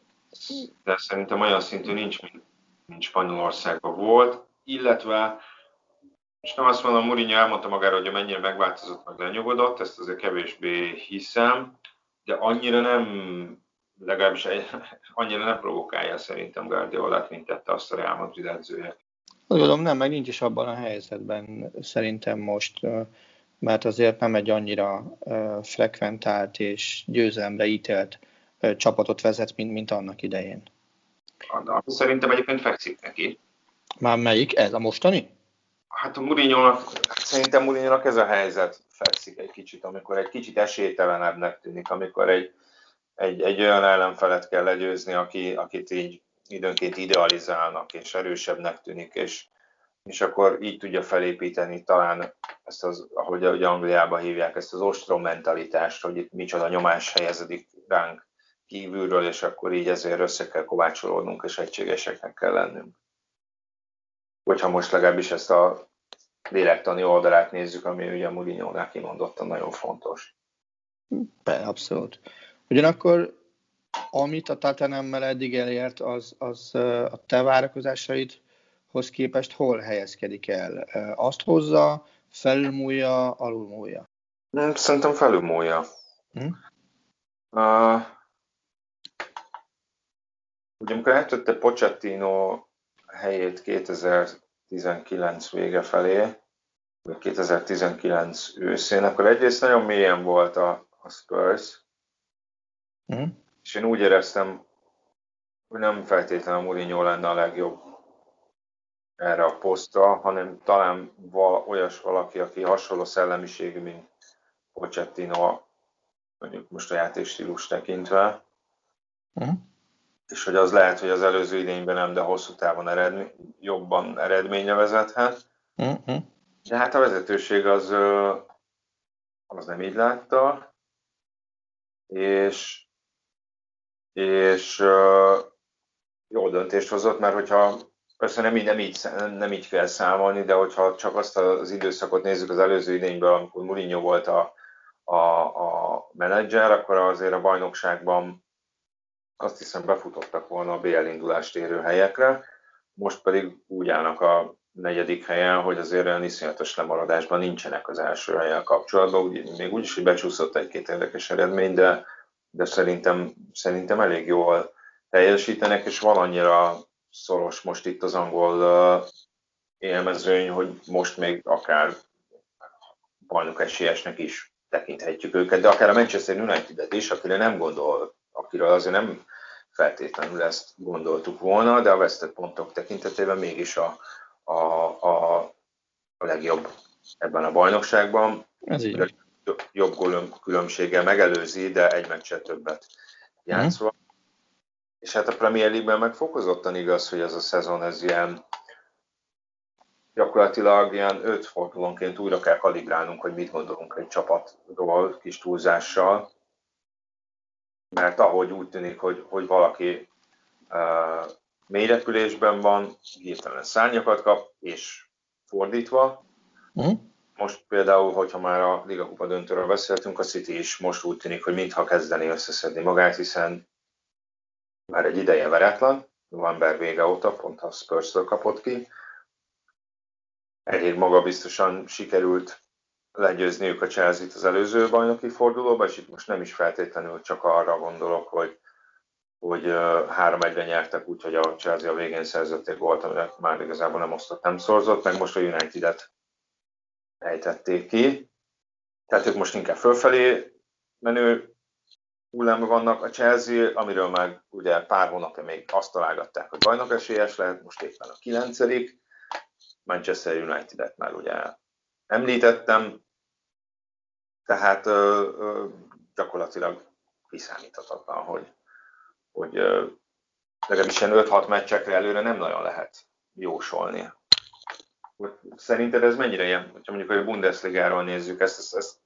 de szerintem olyan szintű nincs, mint, mint Spanyolországban volt, illetve és nem azt mondom, Mourinho elmondta magára, hogy mennyire megváltozott, meg lenyugodott, ezt azért kevésbé hiszem, de annyira nem, legalábbis annyira nem provokálja szerintem Guardiolát, mint tette azt a Real Madrid edzője. Gondolom, nem, meg nincs is abban a helyzetben szerintem most, mert azért nem egy annyira frekventált és győzelemre ítélt csapatot vezet, mint, mint annak idején. De szerintem egyébként fekszik neki. Már melyik? Ez a mostani? Hát a Mourinho-nak, szerintem mourinho ez a helyzet fekszik egy kicsit, amikor egy kicsit esélytelenebbnek tűnik, amikor egy, egy, egy olyan ellenfelet kell legyőzni, aki, akit így időnként idealizálnak, és erősebbnek tűnik, és, és akkor így tudja felépíteni talán ezt az, ahogy, ahogy Angliában hívják, ezt az ostrom mentalitást, hogy itt micsoda nyomás helyezedik ránk kívülről, és akkor így ezért össze kell kovácsolódnunk, és egységeseknek kell lennünk hogyha most legalábbis ezt a lélektani oldalát nézzük, ami ugye a Mourinho-nál kimondottan nagyon fontos. Be, abszolút. Ugyanakkor amit a Tottenhammel eddig elért, az, az a te várakozásaidhoz képest hol helyezkedik el? Azt hozza, felülmúlja, alulmúlja? Szerintem felülmúlja. Hm? Uh, ugye amikor eltötte Pochettino helyét 2019 vége felé, vagy 2019 őszén, akkor egyrészt nagyon mélyen volt a, a Spurs, mm. és én úgy éreztem, hogy nem feltétlenül Mourinho lenne a legjobb erre a posztra, hanem talán val, olyas valaki, aki hasonló szellemiségű, mint Pochettino, mondjuk most a játékstílus tekintve, uh-huh. És hogy az lehet, hogy az előző idényben nem, de hosszú távon eredmény, jobban eredménye vezethet. Uh-huh. De hát a vezetőség az, az nem így látta, és, és jó döntést hozott, mert hogyha persze nem így, nem, így, nem így kell számolni, de hogyha csak azt az időszakot nézzük az előző idényből, amikor Mourinho volt a, a, a menedzser, akkor azért a bajnokságban azt hiszem befutottak volna a BL indulást érő helyekre, most pedig úgy állnak a negyedik helyen, hogy azért olyan iszonyatos lemaradásban nincsenek az első helyen kapcsolatban, úgy, még úgyis, hogy becsúszott egy-két érdekes eredmény, de, de szerintem, szerintem elég jól teljesítenek, és van annyira szoros most itt az angol élmezőny, hogy most még akár bajnok esélyesnek is tekinthetjük őket, de akár a Manchester United-et is, akire nem gondol, akiről azért nem feltétlenül ezt gondoltuk volna, de a vesztett pontok tekintetében mégis a, a, a, a legjobb ebben a bajnokságban. Ez így. Jobb különbséggel megelőzi, de egy meccset többet játszva. Mm. És hát a Premier League-ben meg fokozottan igaz, hogy ez a szezon ez ilyen gyakorlatilag ilyen öt fordulónként újra kell kalibrálnunk, hogy mit gondolunk egy csapatról kis túlzással. Mert ahogy úgy tűnik, hogy, hogy valaki uh, mélyrepülésben van, hirtelen szárnyakat kap, és fordítva. Mm. Most például, hogyha már a Liga Kupa döntőről beszéltünk, a City is most úgy tűnik, hogy mintha kezdeni összeszedni magát, hiszen már egy ideje veretlen, november vége óta, pont a spurs kapott ki. Elég magabiztosan sikerült legyőzniük a Chelsea-t az előző bajnoki fordulóba, és itt most nem is feltétlenül csak arra gondolok, hogy, hogy három egyre nyertek úgy, hogy a Chelsea a végén szerzett egy gólt, amire már igazából nem osztott, nem szorzott, meg most a United-et ejtették ki. Tehát ők most inkább fölfelé menő hullámban vannak. A Chelsea, amiről már ugye pár hónapja még azt találgatták, hogy bajnok esélyes lehet, most éppen a kilencedik. Manchester United-et már ugye említettem, tehát ö, ö, gyakorlatilag kiszámíthatatlan, hogy, hogy ö, legalábbis ilyen 5-6 meccsekre előre nem nagyon lehet jósolni. Szerinted ez mennyire ilyen, hogyha mondjuk a Bundesligáról nézzük, ezt, ezt, ezt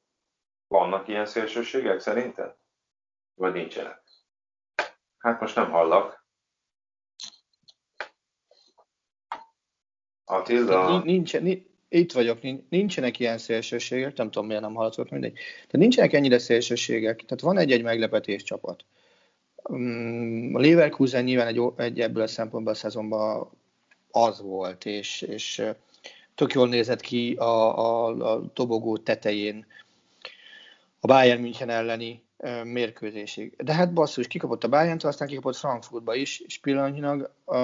vannak ilyen szélsőségek szerinted? Vagy nincsenek? Hát most nem hallak. Attila? Nincs, nincs, itt vagyok, nincsenek ilyen szélsőségek, nem tudom miért nem hallatok, mindegy. De nincsenek ennyire szélsőségek, tehát van egy-egy meglepetés csapat. Mm, a Leverkusen nyilván egy, egy ebből a szempontból a szezonban az volt, és, és tök jól nézett ki a, a, a dobogó tetején a Bayern München elleni mérkőzésig. De hát basszus, kikapott a bayern aztán kikapott Frankfurtba is, és pillanatnyilag uh,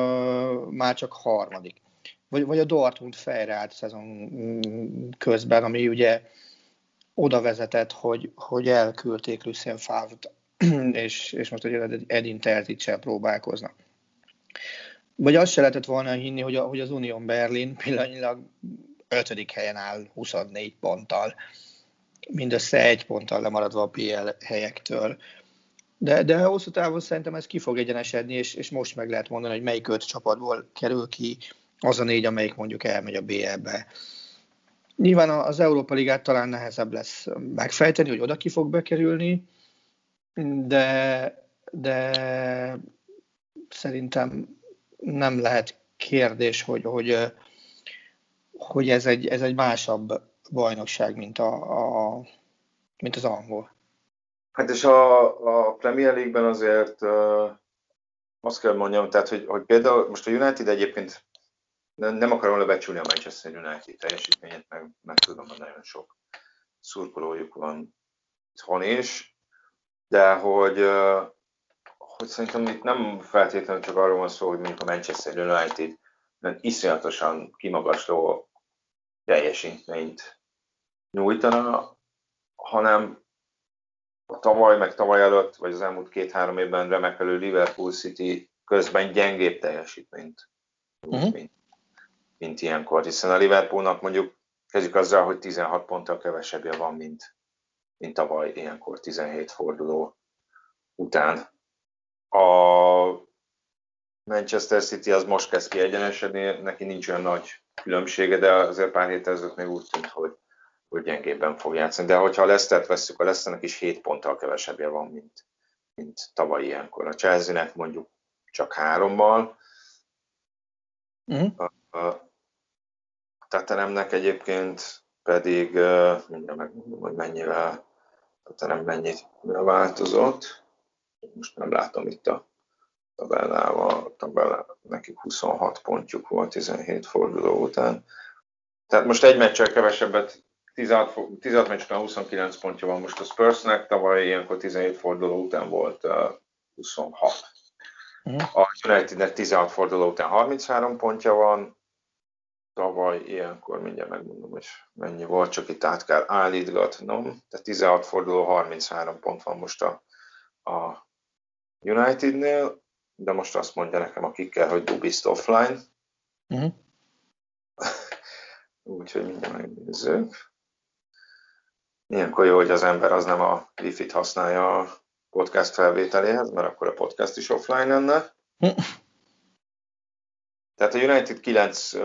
már csak harmadik. Vagy, vagy a Dortmund fejreállt szezon közben, ami ugye oda vezetett, hogy, hogy elküldték Lucien Favre-t, és, és most ugye Edin Terzicsel próbálkoznak. Vagy azt se lehetett volna hinni, hogy, a, hogy az Union Berlin pillanatnyilag ötödik helyen áll 24 ponttal mindössze egy ponttal lemaradva a PL helyektől. De, de hosszú távon szerintem ez ki fog egyenesedni, és, és most meg lehet mondani, hogy melyik öt csapatból kerül ki az a négy, amelyik mondjuk elmegy a BL-be. Nyilván az Európa Ligát talán nehezebb lesz megfejteni, hogy oda ki fog bekerülni, de, de szerintem nem lehet kérdés, hogy, hogy, hogy ez, egy, ez egy másabb bajnokság, mint, a, a, mint az angol. Hát és a, a Premier League-ben azért uh, azt kell mondjam, tehát, hogy, hogy például most a United egyébként nem, nem akarom lebecsülni a Manchester United teljesítményét, meg, meg tudom, hogy nagyon sok szurkolójuk van itthon is, de hogy, hogy szerintem itt nem feltétlenül csak arról van szó, hogy mondjuk a Manchester United iszonyatosan kimagasló teljesítményt nyújtana, hanem a tavaly, meg tavaly előtt, vagy az elmúlt két-három évben remekelő Liverpool City közben gyengébb teljesítményt, uh-huh. mint, mint ilyenkor, hiszen a Liverpoolnak mondjuk kezdjük azzal, hogy 16 ponttal kevesebbje van, mint, mint tavaly ilyenkor 17 forduló után. A Manchester City az most kezd kiegyenesedni, neki nincs olyan nagy különbsége, de azért pár héttel ezelőtt még úgy tűnt, hogy, hogy gyengébben fog játszani. De hogyha a Lesztert veszük, a Leszternek is 7 ponttal kevesebbje van, mint, mint tavaly ilyenkor. A Chelsea-nek mondjuk csak hárommal. Uh-huh. A, a Tatanemnek egyébként pedig, mindjárt megmondom, hogy mennyivel, Tatanem mennyit változott. Most nem látom itt a tabellával, tabellá, nekik 26 pontjuk volt 17 forduló után. Tehát most egy meccsel kevesebbet, 16, 16 meccs után 29 pontja van most a Spursnek, tavaly ilyenkor 17 forduló után volt uh, 26. Mm. A Unitednek 16 forduló után 33 pontja van, tavaly ilyenkor mindjárt megmondom, hogy mennyi volt, csak itt át kell állítgatnom. Tehát 16 forduló, 33 pont van most a, a Unitednél, de most azt mondja nekem a kikkel, hogy do bist offline. Uh-huh. Úgyhogy mindjárt megnézzük. Ilyenkor jó, hogy az ember az nem a wifi-t használja a podcast felvételéhez, mert akkor a podcast is offline lenne. Uh-huh. Tehát a United 9 uh,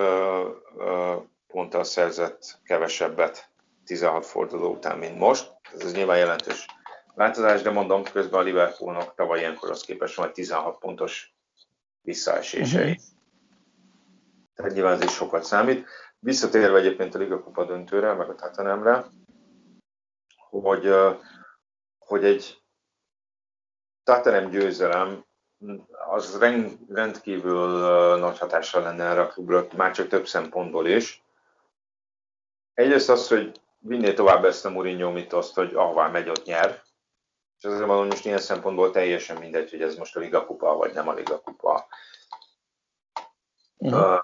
uh, ponttal szerzett kevesebbet 16 forduló után, mint most. Ez nyilván jelentős változás, de mondom, közben a Liverpoolnak tavaly ilyenkor az képest van 16 pontos visszaesései. Uh-huh. Tehát nyilván ez is sokat számít. Visszatérve egyébként a Liga Kupa döntőre, meg a Tatanemre, hogy, hogy egy Tatanem győzelem az rendkívül nagy hatással lenne erre a klubra, már csak több szempontból is. Egyrészt az, hogy vinné tovább ezt a Mourinho mitoszt, hogy ahová megy, ott nyer. És azért mondom, most ilyen szempontból teljesen mindegy, hogy ez most a Liga Kupa, vagy nem a Liga Kupa. Uh-huh. Uh,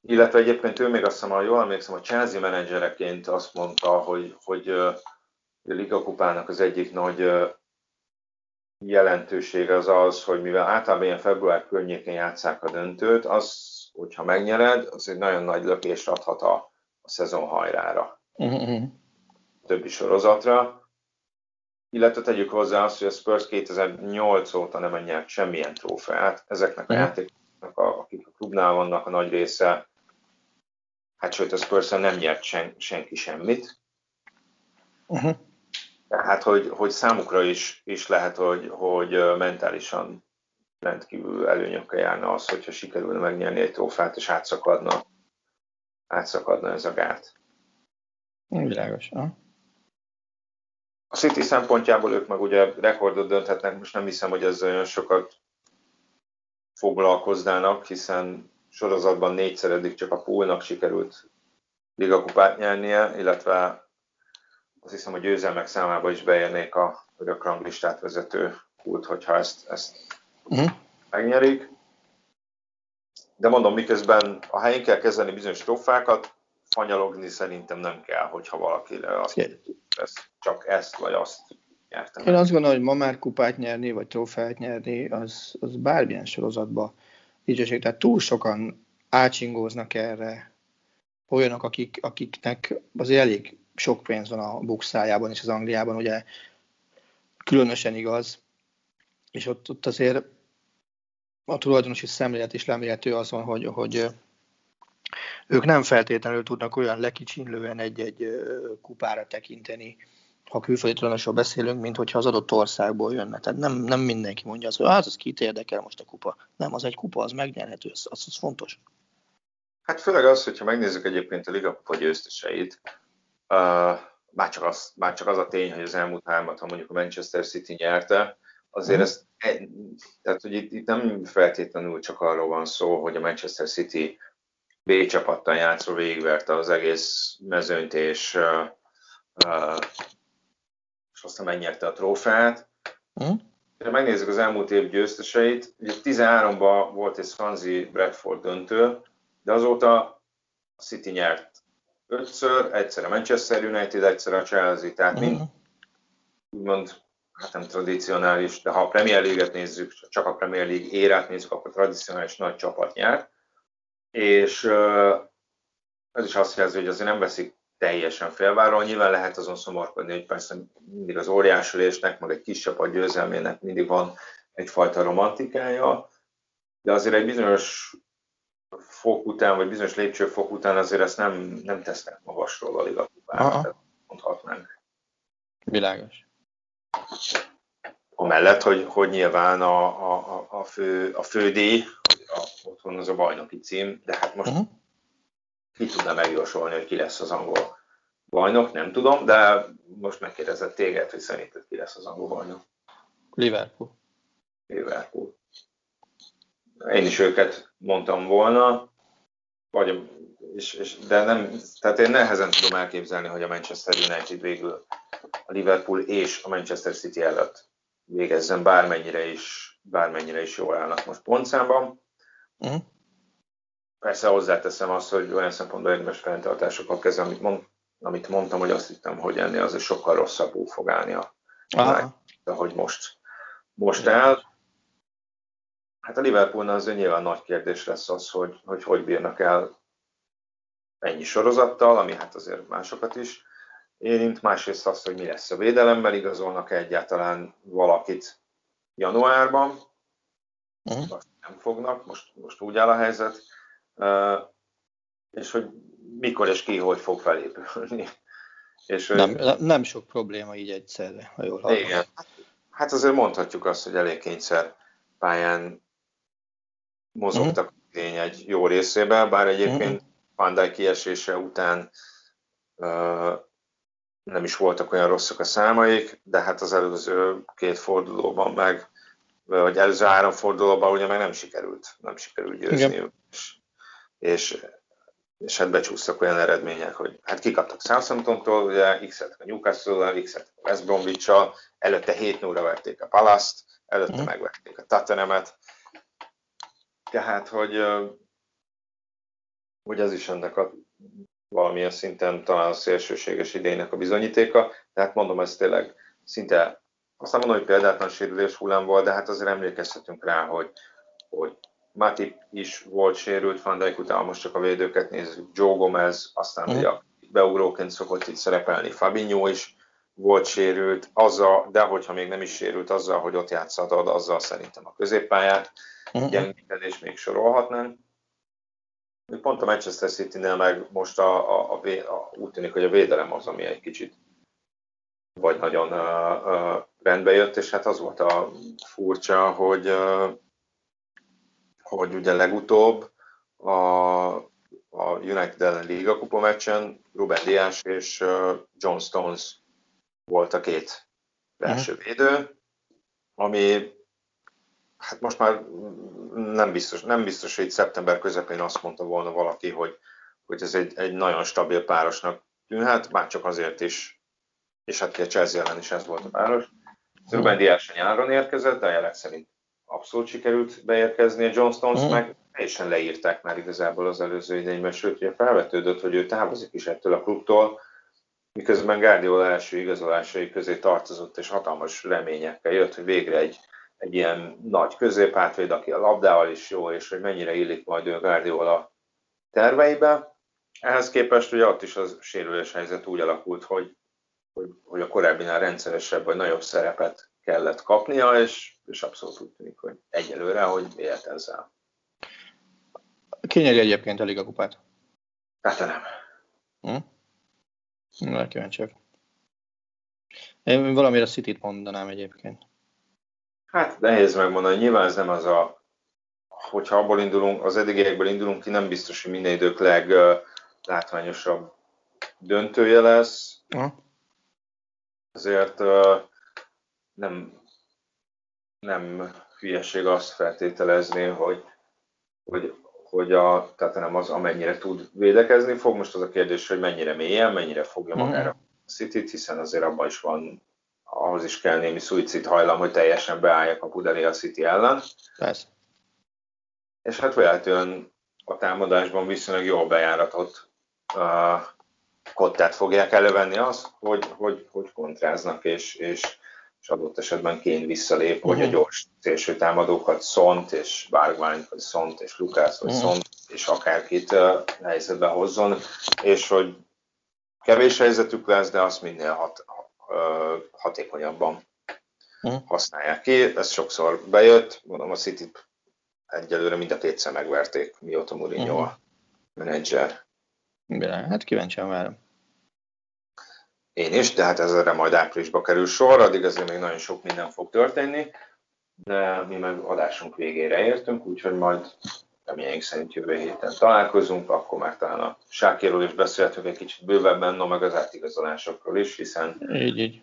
illetve egyébként ő még azt hiszem, ha jól emlékszem, a Chelsea menedzsereként azt mondta, hogy, hogy a Liga Kupának az egyik nagy jelentősége az az, hogy mivel általában ilyen február környékén játszák a döntőt, az, hogyha megnyered, az egy nagyon nagy lökést adhat a, a szezon hajrára. Uh-huh. Többi sorozatra. Illetve tegyük hozzá azt, hogy a Spurs 2008 óta nem nyert semmilyen trófeát. Ezeknek a uh-huh. játékoknak, akik a klubnál vannak, a nagy része, hát sőt a spurs nem nyert sen, senki semmit. Uh-huh. Tehát, hogy, hogy számukra is, is lehet, hogy, hogy mentálisan rendkívül előnyökkel járna az, hogyha sikerülne megnyerni egy trófát, és átszakadna, átszakadna ez a gát. Világos. Ha? A City szempontjából ők meg ugye rekordot dönthetnek, most nem hiszem, hogy ezzel olyan sokat foglalkoznának, hiszen sorozatban négyszer eddig csak a poolnak sikerült ligakupát nyernie, illetve azt hiszem, hogy győzelmek számába is beérnék a örök ranglistát vezető út, hogyha ezt, ezt uh-huh. megnyerik. De mondom, miközben a helyén kell kezdeni bizonyos trófákat, fanyalogni szerintem nem kell, hogyha valaki azt ez csak ezt vagy azt nyertem. Én azt gondolom, hogy ma már kupát nyerni, vagy trófeát nyerni, az, az bármilyen sorozatban dicsőség. Tehát túl sokan átsingóznak erre olyanok, akik, akiknek azért elég sok pénz van a bukszájában és az Angliában, ugye különösen igaz, és ott, ott azért a tulajdonosi szemlélet is lemérhető azon, hogy, hogy ők nem feltétlenül tudnak olyan lekicsinlően egy-egy kupára tekinteni, ha külföldi tulajdonosról beszélünk, mint hogyha az adott országból jönne. Tehát nem, nem mindenki mondja azt, hogy hát az kit érdekel most a kupa. Nem, az egy kupa, az megnyerhető, az, az, az fontos. Hát főleg az, hogyha megnézzük egyébként a Liga győzteseit, uh, már, csak az, már csak az a tény, hogy az elmúlt hármat, ha mondjuk a Manchester City nyerte, azért mm. ez, tehát hogy itt, itt nem feltétlenül csak arról van szó, hogy a Manchester City B csapattal játszó végigverte az egész mezőnyt, és, uh, és aztán megnyerte a trófeát. Mm. Ha megnézzük az elmúlt év győzteseit, ugye 13-ban volt egy Swansea Bradford döntő, de azóta a City nyert ötször, egyszer a Manchester United, egyszer a Chelsea, tehát mind, úgymond, hát nem tradicionális, de ha a Premier League-et nézzük, csak a Premier League érát nézzük, akkor tradicionális nagy csapat nyert. És ez is azt jelzi, hogy azért nem veszik teljesen félváról. Nyilván lehet azon szomorkodni, hogy persze mindig az óriásülésnek, meg egy kis csapat győzelmének mindig van egyfajta romantikája, de azért egy bizonyos fok után, vagy bizonyos lépcsőfok után azért ezt nem, nem tesznek magasról a ligakupára, mondhatnánk. Világos. Amellett, hogy, hogy nyilván a, a, a, fő, a fődíj, a, otthon az a bajnoki cím, de hát most uh-huh. ki tudna megjósolni, hogy ki lesz az angol bajnok, nem tudom, de most megkérdezett téged, hogy szerinted ki lesz az angol bajnok. Liverpool. Liverpool. Én is őket mondtam volna, vagy, és, és, de nem, tehát én nehezen tudom elképzelni, hogy a Manchester United végül a Liverpool és a Manchester City előtt végezzen bármennyire is, bármennyire is jól állnak most pontszámban. Uh-huh. Persze hozzáteszem azt, hogy olyan szempontból érdemes fenntartásokat kezdve, amit, mond, amit mondtam, hogy azt hittem, hogy ennél azért sokkal rosszabbul fog állni a ahogy most, most áll. Hát a Liverpoolnál azért nyilván nagy kérdés lesz az, hogy hogy, hogy bírnak el ennyi sorozattal, ami hát azért másokat is érint. Másrészt azt, hogy mi lesz a védelemmel, igazolnak -e egyáltalán valakit januárban. Uh-huh. Azt nem fognak, most, most úgy áll a helyzet. És hogy mikor és ki hogy fog felépülni. És, nem, nem sok probléma így egyszerre, ha jól hallom. Igen. Hát azért mondhatjuk azt, hogy elég kényszer pályán mozogtak uh-huh. egy jó részében, bár egyébként uh-huh. Kiesése után uh, nem is voltak olyan rosszak a számaik, de hát az előző két fordulóban meg, vagy előző három fordulóban ugye meg nem sikerült, nem sikerült győzni. És, és, és hát becsúsztak olyan eredmények, hogy hát kikaptak Southamptontól, ugye x-et a Newcastle-al, x-et a West bromwich előtte 7 0 verték a Palaszt, előtte mm. megverték a Tottenhamet, tehát, hogy, hogy ez is ennek a valamilyen szinten talán a szélsőséges idejének a bizonyítéka, tehát mondom, ez tényleg szinte, azt nem mondom, hogy példátlan sérülés hullám volt, de hát azért emlékezhetünk rá, hogy, hogy Matip is volt sérült, Van Dijk után most csak a védőket nézzük, Joe Gomez, aztán mm. ugye beugróként szokott itt szerepelni, Fabinho is volt sérült, azzal, de hogyha még nem is sérült, azzal, hogy ott játszhatod, azzal szerintem a középpályát uh-huh. gyengíteni, még sorolhatnánk. Pont a Manchester City-nél meg most a, a, a, a, úgy tűnik, hogy a védelem az, ami egy kicsit vagy nagyon uh, uh, rendbe jött, és hát az volt a furcsa, hogy, uh, hogy ugye legutóbb a, a United ellen Liga kupa meccsen Ruben Dias és uh, John Stones volt a két belső uh-huh. védő, ami hát most már nem biztos, nem biztos, hogy szeptember közepén azt mondta volna valaki, hogy, hogy ez egy, egy nagyon stabil párosnak tűnhet, már csak azért is, és hát a Chelsea ellen is ez volt a páros. Ruben Dias nyáron érkezett, de a jelek szerint abszolút sikerült beérkezni, a John Stones mm. meg teljesen leírták már igazából az előző idényben, sőt, ugye felvetődött, hogy ő távozik is ettől a klubtól, miközben Guardiola első igazolásai közé tartozott, és hatalmas reményekkel jött, hogy végre egy egy ilyen nagy középhátvéd, aki a labdával is jó, és hogy mennyire illik majd ő Guardiola terveibe. Ehhez képest ugye ott is az sérülés helyzet úgy alakult, hogy, hogy, hogy a korábbinál rendszeresebb vagy nagyobb szerepet kellett kapnia, és, és abszolút úgy tűnik, hogy egyelőre, hogy élt ezzel. Ki nyeri egyébként a Liga kupát? Hát nem. Hm? Na, kíváncsiak. Én valamire City-t mondanám egyébként. Hát nehéz megmondani, nyilván ez nem az a, hogyha abból indulunk, az eddigiekből indulunk ki, nem biztos, hogy minden idők leglátványosabb döntője lesz. Uh. Azért nem, nem hülyeség azt feltételezni, hogy, hogy, hogy a, tehát nem az, amennyire tud védekezni fog. Most az a kérdés, hogy mennyire mélyen, mennyire fogja magára uh-huh. a City-t, hiszen azért abban is van ahhoz is kell némi szuicid hajlam, hogy teljesen beálljak a Pudelé a City ellen. Persze. És hát véletlenül a támadásban viszonylag jól bejáratott uh, kottát fogják elővenni azt, hogy, hogy, hogy kontráznak, és, és, és adott esetben Kén visszalép, uh-huh. hogy a mhm. gyors szélső támadókat Szont és Bárgvány, vagy Szont és Lukász, vagy uh-huh. Szont és akárkit helyzetbe hozzon, és hogy kevés helyzetük lesz, de azt minél hat, hatékonyabban uh-huh. használják ki. Ez sokszor bejött, mondom a City egyelőre mind a kétszer megverték, mióta Mourinho uh-huh. a menedzser. Hát kíváncsian várom. Én is, de hát ezzel majd áprilisba kerül sor, addig azért még nagyon sok minden fog történni, de mi meg adásunk végére értünk, úgyhogy majd reményeink szerint jövő héten találkozunk, akkor már talán a Sákéról is beszélhetünk egy kicsit bővebben, no meg az átigazolásokról is, hiszen így, így.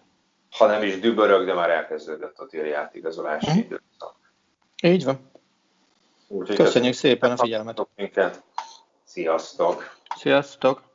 ha nem is dübörög, de már elkezdődött a téli átigazolási uh-huh. időszak. Így van. Úgyhogy Köszönjük szépen a figyelmet. Minket. Sziasztok! Sziasztok!